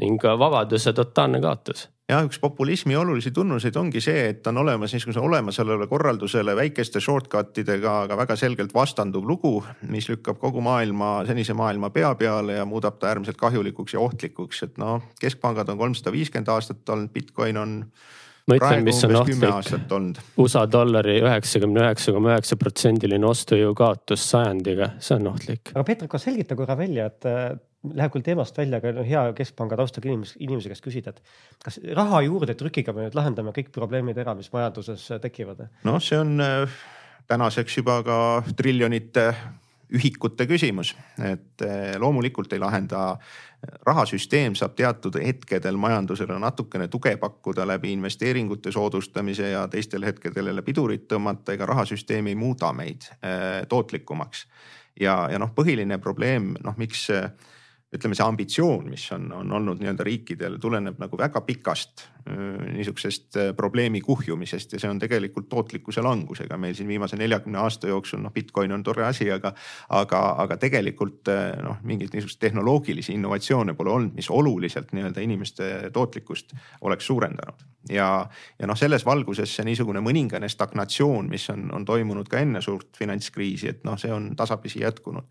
ning vabaduse totaalne kaotus
ja üks populismi olulisi tunnuseid ongi see, et on olemas niisuguse olemasolevale korraldusele väikeste shortcut idega, aga väga selgelt vastanduv lugu, mis lükkab kogu maailma, senise maailma pea peale ja muudab ta äärmiselt kahjulikuks ja ohtlikuks, et noh, keskpangad on kolmsada viiskümmend aastat olnud, Bitcoin on
ma ütlen, mis on ohtlik. USA dollari üheksakümne üheksa koma üheksa protsendiline ostujõu kaotus sajandiga, see on ohtlik.
aga Peeter, kas selgita korra välja, et läheb küll teemast välja, aga no hea keskpanga taustaga inimese, inimese käest küsida, et kas raha juurdetrükiga me nüüd lahendame kõik probleemid ära, mis majanduses tekivad?
noh, see on äh, tänaseks juba ka triljonite ühikute küsimus, et äh, loomulikult ei lahenda. rahasüsteem saab teatud hetkedel majandusele natukene tuge pakkuda läbi investeeringute soodustamise ja teistel hetkedel jälle pidurit tõmmata, ega rahasüsteem ei muuda meid äh, tootlikumaks. ja, ja noh, põhiline probleem, noh, miks ütleme, see ambitsioon, mis on, on olnud nii-öelda riikidel, tuleneb nagu väga pikast niisugusest probleemi kuhjumisest ja see on tegelikult tootlikkuse langusega meil siin viimase neljakümne aasta jooksul. noh, Bitcoin on tore asi, aga, aga, aga tegelikult noh, mingeid niisuguseid tehnoloogilisi innovatsioone pole olnud, mis oluliselt nii-öelda inimeste tootlikkust oleks suurendanud. ja, ja noh, selles valguses see niisugune mõningane stagnatsioon, mis on, on toimunud ka enne suurt finantskriisi, et noh, see on tasapisi jätkunud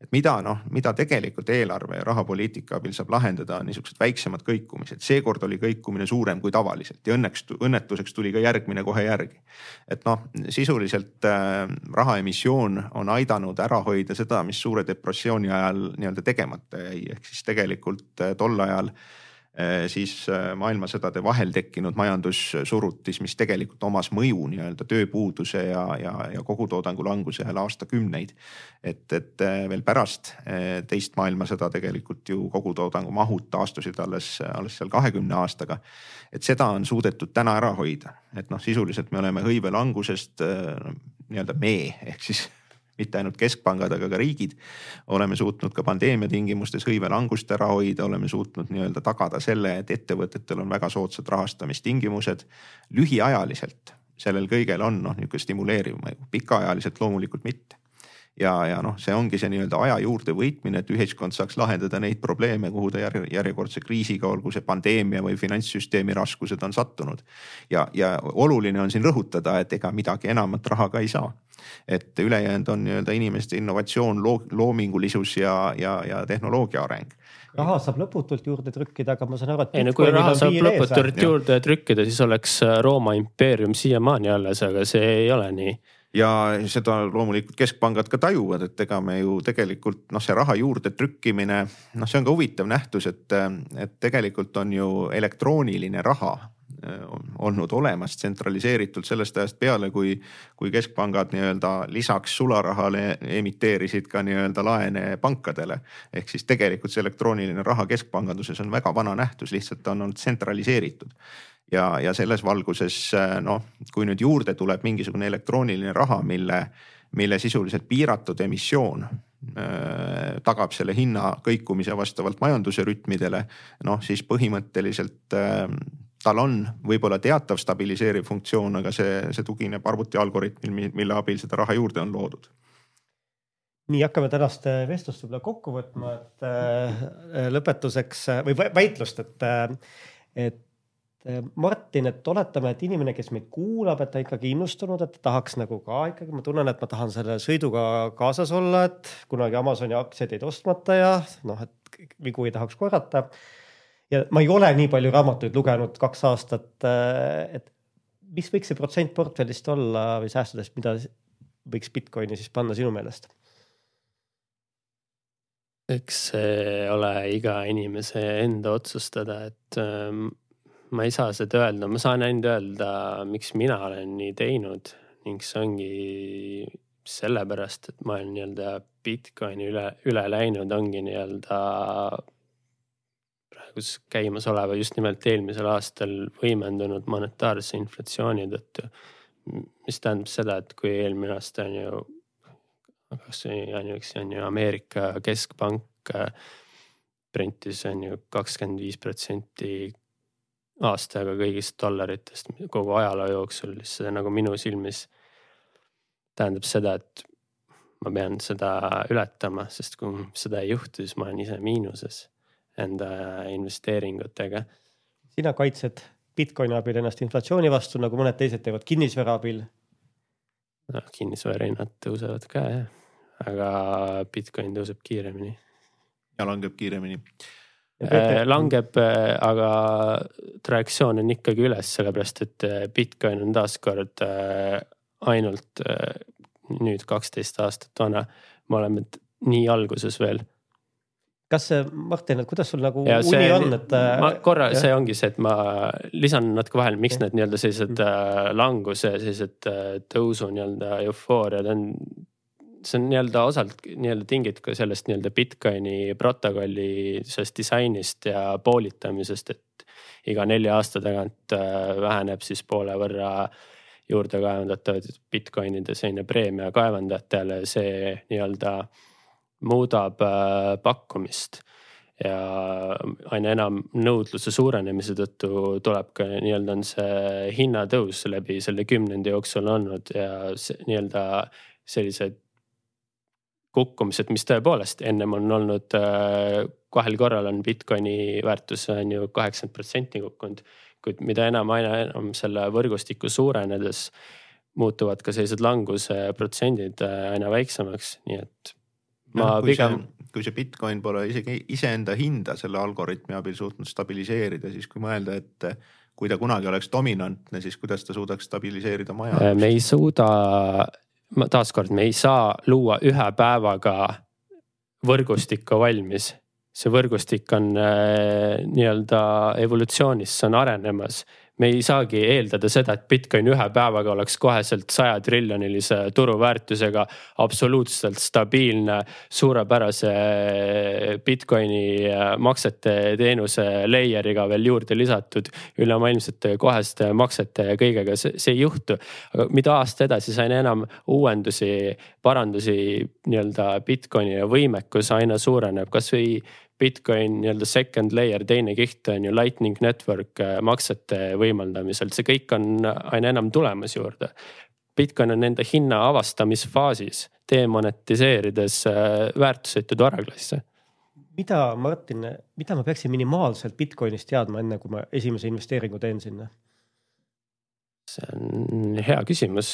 et mida noh, mida tegelikult eelarve ja rahapoliitika abil saab lahendada, on niisugused väiksemad kõikumised. seekord oli kõikumine suurem kui tavaliselt ja õnneks, õnnetuseks tuli ka järgmine kohe järgi. et noh, sisuliselt äh, rahaemissioon on aidanud ära hoida seda, mis suure depressiooni ajal nii-öelda tegemata jäi, ehk siis tegelikult äh, tol ajal äh, siis äh, maailmasõdade vahel tekkinud majandussurutis, mis tegelikult omas mõju nii-öelda tööpuuduse ja, ja, ja kogutoodangu langusele aastakümneid. et, et äh, veel pärast teist maailmasõda tegelikult ju kogutoodangu mahud taastusid alles, alles seal kahekümne aastaga. et seda on suudetud täna ära hoida, et noh, sisuliselt me oleme hõive langusest nii-öelda me ehk siis mitte ainult keskpangad, aga ka riigid. oleme suutnud ka pandeemia tingimustes hõive langust ära hoida, oleme suutnud nii-öelda tagada selle, et ettevõtetel on väga soodsad rahastamistingimused. lühiajaliselt sellel kõigel on noh, niisugune stimuleeriv mõju, pikaajaliselt loomulikult mitte ja, ja noh, see ongi see nii-öelda aja juurde võitmine, et ühiskond saaks lahendada neid probleeme, kuhu ta järjekordse kriisiga, olgu see pandeemia või finantssüsteemi raskused on sattunud. ja, ja oluline on siin rõhutada, et ega midagi enamat rahaga ei saa et ülejäänud on nii-öelda inimeste innovatsioon, loomingulisus ja, ja, ja tehnoloogia areng
raha saab lõputult juurde trükkida, aga ma saan aru, et.
ei no kui raha saab lõputult ees, juurde trükkida, siis oleks Rooma impeerium siiamaani alles, aga see ei ole nii
ja seda loomulikult keskpangad ka tajuvad, et ega me ju tegelikult noh, see raha juurde trükkimine, noh, see on ka huvitav nähtus, et, et tegelikult on ju elektrooniline raha olnud olemas tsentraliseeritult sellest ajast peale, kui, kui keskpangad nii-öelda lisaks sularahale emiteerisid ka nii-öelda laene pankadele. ehk siis tegelikult see elektrooniline raha keskpanganduses on väga vana nähtus, lihtsalt ta on olnud tsentraliseeritud ja, ja selles valguses äh, noh, kui nüüd juurde tuleb mingisugune elektrooniline raha, mille, mille sisuliselt piiratud emissioon äh, tagab selle hinna kõikumise vastavalt majanduse rütmidele, noh siis põhimõtteliselt äh, tal on võib-olla teatav stabiliseeriv funktsioon, aga see, see tugineb arvuti algoritmil, mille abil seda raha juurde on loodud.
nii hakkame tänast äh, vestlust võib-olla kokku võtma, et äh, lõpetuseks äh, või väitlust, et, et Martin, et oletame, et inimene, kes meid kuulab, et ta ikkagi innustunud, et ta tahaks nagu ka ikkagi, ma tunnen, et ma tahan selle sõiduga kaasas olla, et kunagi Amazoni aktsiaid jäid ostmata ja noh, et vigu ei tahaks korrata ja ma ei ole nii palju raamatuid lugenud kaks aastat. Äh, et mis võiks see protsent portfellist olla või säästudest, mida võiks Bitcoini siis panna sinu meelest?
eks see ole iga inimese enda otsustada, et ähm, ma ei saa seda öelda, ma saan ainult öelda, miks mina olen nii teinud ning see ongi sellepärast, et ma olen nii-öelda Bitcoini üle, üle läinud, ongi nii-öelda praegus käimasoleva just nimelt eelmisel aastal võimendunud monetaarse inflatsiooni tõttu. mis tähendab seda, et kui eelmine aasta on ju, kasvõi ainuüksi on ju Ameerika keskpank printis on ju kakskümmend viis protsenti aastaga kõigist dollaritest kogu ajaloo jooksul, siis see nagu minu silmis tähendab seda, et ma pean seda ületama, sest kui seda ei juhtu, siis ma olen ise miinuses enda investeeringutega.
sina kaitsed Bitcoini abil ennast inflatsiooni vastu, nagu mõned teised teevad kinnisvara abil.
noh, kinnisvara hinnad tõusevad ka jah, aga Bitcoin tõuseb kiiremini.
ja langeb kiiremini
Äh, langeb, äh, aga trajektsioon on ikkagi üles, sellepärast et äh, Bitcoin on taaskord ainult nüüd kaksteist aastat vana. me oleme nii alguses veel.
Kas see, Martin, et kuidas sul nagu ja uni see, on, et?
ma korra, see ongi see, et ma lisan natuke vahele, miks need nii-öelda sellised mm. languse, sellised tõusu nii-öelda eufooriad on see on nii-öelda osalt nii-öelda tingitud ka sellest nii-öelda Bitcoini protokolli sellest disainist ja poolitamisest, et iga nelja aasta tagant äh, väheneb siis poole võrra juurde kaevandatavad Bitcoinide selline preemia kaevandajatele, see nii-öelda muudab äh, pakkumist ja aina enam nõudluse suurenemise tõttu tuleb ka nii-öelda on see hinnatõus läbi selle kümnendi jooksul olnud ja nii-öelda sellised kukkumised, mis tõepoolest ennem on olnud äh, kahel korral on Bitcoini väärtus on ju kaheksakümmend protsenti kukkunud. kuid mida enam, aina enam selle võrgustiku suurenedes muutuvad ka sellised languse protsendid äh, aina väiksemaks, nii et.
Ma no, pigem. kui see Bitcoin pole isegi iseenda hinda selle algoritmi abil suutnud stabiliseerida, siis kui mõelda, et kui ta kunagi oleks dominantne, siis kuidas ta suudaks stabiliseerida majandust?
me ei suuda taaskord me ei saa luua ühe päevaga võrgustikku valmis. see võrgustik on äh, nii-öelda evolutsioonis, see on arenemas me ei saagi eeldada seda, et Bitcoin ühe päevaga oleks koheselt saja triljonilise turuväärtusega, absoluutselt stabiilne, suurepärase Bitcoini äh, maksete teenuse layer'iga veel juurde lisatud, ülemaailmsete koheste maksete ja kõigega, see, ei juhtu. aga mida aasta edasi, see aina enam uuendusi, parandusi nii-öelda Bitcoini võimekus aina suureneb, kasvõi Bitcoin nii-öelda second layer, teine kiht on ju lightning network äh, maksete võimaldamisel, see kõik on aina enam tulemas juurde. Bitcoin on enda hinna avastamisfaasis, demonetiseerides äh, väärtusetud varaklasse
mida, Martin, mida ma peaksin minimaalselt Bitcoinist teadma, enne kui ma esimese investeeringu teen sinna?
see on hea küsimus.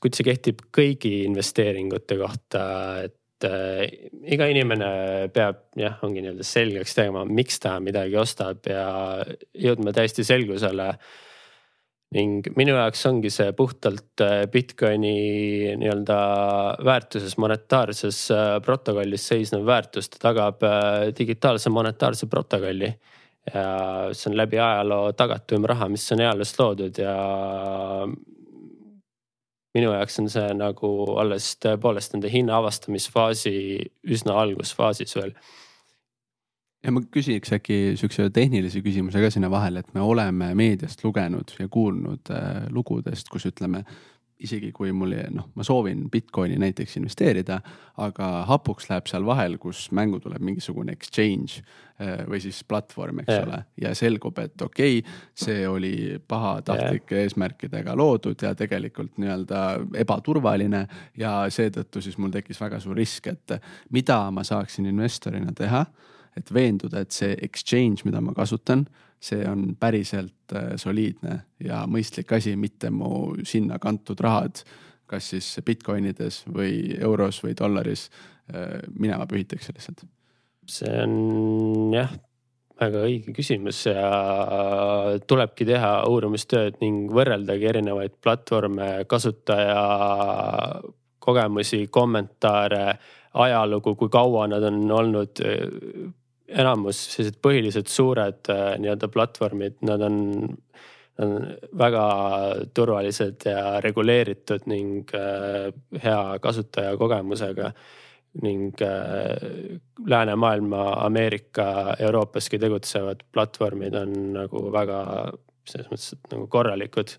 kuid see kehtib kõigi investeeringute kohta, et iga inimene peab jah, ongi nii-öelda selgeks tegema, miks ta midagi ostab ja jõudma täiesti selgusele. ning minu jaoks ongi see puhtalt äh, Bitcoini nii-öelda väärtuses, monetaarses äh, protokollis seisnev väärtus, ta tagab digitaalse monetaarse protokolli ja see on läbi ajaloo tagatum raha, mis on eales loodud ja minu jaoks on see nagu alles tõepoolest nende hinna avastamisfaasi üsna algusfaasis veel.
ja ma küsiks äkki sihukese tehnilise küsimuse ka sinna vahele, et me oleme meediast lugenud ja kuulnud äh, lugudest, kus ütleme isegi kui mul noh, ma soovin Bitcoini näiteks investeerida, aga hapuks läheb seal vahel, kus mängu tuleb mingisugune exchange äh, või siis platvorm, eks ja. ole. ja selgub, et okei okay,, see oli pahatahtlike eesmärkidega loodud ja tegelikult nii-öelda ebaturvaline. ja seetõttu siis mul tekkis väga suur risk, et mida ma saaksin investorina teha, et veenduda, et see exchange, mida ma kasutan see on päriselt äh, soliidne ja mõistlik asi, mitte mu sinna kantud rahad, kas siis Bitcoinides või euros või dollaris äh, minema pühitakse lihtsalt.
see on jah, väga õige küsimus ja tulebki teha uurimistööd ning võrreldagi erinevaid platvorme, kasutaja kogemusi, kommentaare, ajalugu, kui kaua nad on olnud enamus sellised põhilised suured äh, nii-öelda platvormid, nad on, nad on väga turvalised ja reguleeritud ning äh, hea kasutajakogemusega. ning äh, läänemaailma, Ameerika, Euroopaski tegutsevad platvormid on nagu väga selles mõttes, et nagu korralikud.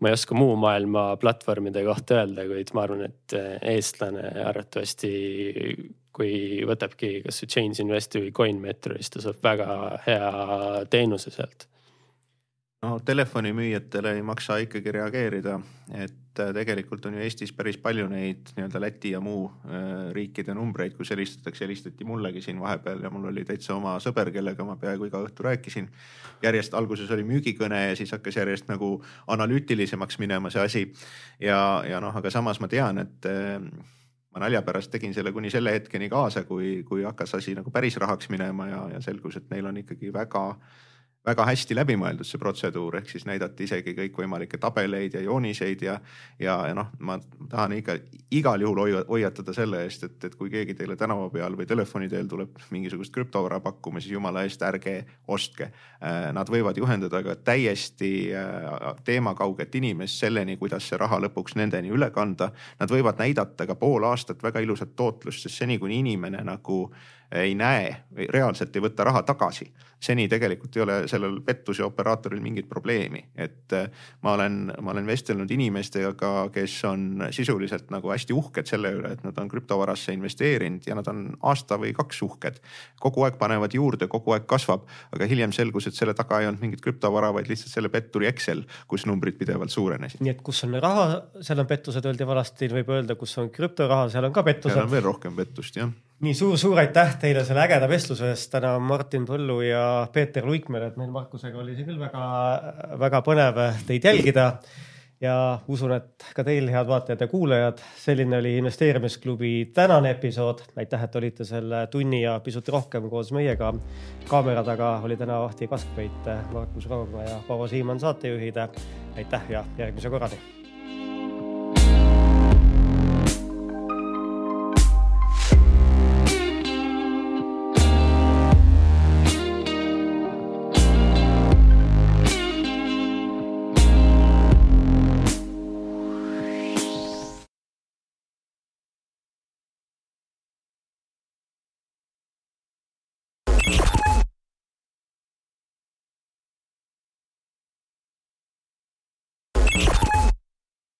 ma ei oska muu maailma platvormide kohta öelda, kuid ma arvan, et eestlane arvatavasti, kui võtabki kasvõi Change Investi või CoinMetro, siis ta saab väga hea teenuse sealt
no telefonimüüjatele ei maksa ikkagi reageerida, et äh, tegelikult on ju Eestis päris palju neid nii-öelda Läti ja muu äh, riikide numbreid, kus helistatakse, helistati mullegi siin vahepeal ja mul oli täitsa oma sõber, kellega ma peaaegu iga õhtu rääkisin. järjest alguses oli müügikõne ja siis hakkas järjest nagu analüütilisemaks minema see asi. ja, ja noh, aga samas ma tean, et äh, ma nalja pärast tegin selle kuni selle hetkeni kaasa, kui, kui hakkas asi nagu päris rahaks minema ja, ja selgus, et neil on ikkagi väga väga hästi läbimõeldud see protseduur, ehk siis näidati isegi kõikvõimalikke tabeleid ja jooniseid ja, ja, ja noh, ma tahan ikka igal juhul hoiatada selle eest, et, et kui keegi teile tänava peal või telefoni teel tuleb mingisugust krüptovara pakkuma, siis jumala eest ärge ostke. Äh, nad võivad juhendada ka täiesti äh, teemakauget inimest selleni, kuidas see raha lõpuks nendeni üle kanda. Nad võivad näidata ka pool aastat väga ilusat tootlust, sest seni, kuni inimene nagu ei näe, reaalselt ei võta raha tagasi. seni tegelikult ei ole sellel pettuse operaatoril mingit probleemi, et äh, ma olen, ma olen vestelnud inimestega, kes on sisuliselt nagu hästi uhked selle üle, et nad on krüptovarasse investeerinud ja nad on aasta või kaks uhked. kogu aeg panevad juurde, kogu aeg kasvab, aga hiljem selgus, et selle taga ei olnud mingit krüptovara, vaid lihtsalt selle petturi Excel, kus numbrid pidevalt suurenesid.
nii et kus on raha, seal on pettused, öeldi vanasti, võib öelda, kus on krüptoraha, seal on ka pettused.
seal on veel rohkem pettust jah
nii suur-suur aitäh teile selle ägeda vestluse eest täna Martin Põllu ja Peeter Luikmäe, et meil Markusega oli see küll väga-väga põnev teid jälgida. ja usun, et ka teil, head vaatajad ja kuulajad, selline oli investeerimisklubi tänane episood. aitäh, et olite selle tunni ja pisut rohkem koos meiega. kaamera taga oli täna Ahti Kaskpeit, Markus Raudma ja Paavo Siimann saatejuhid. aitäh ja järgmise korrani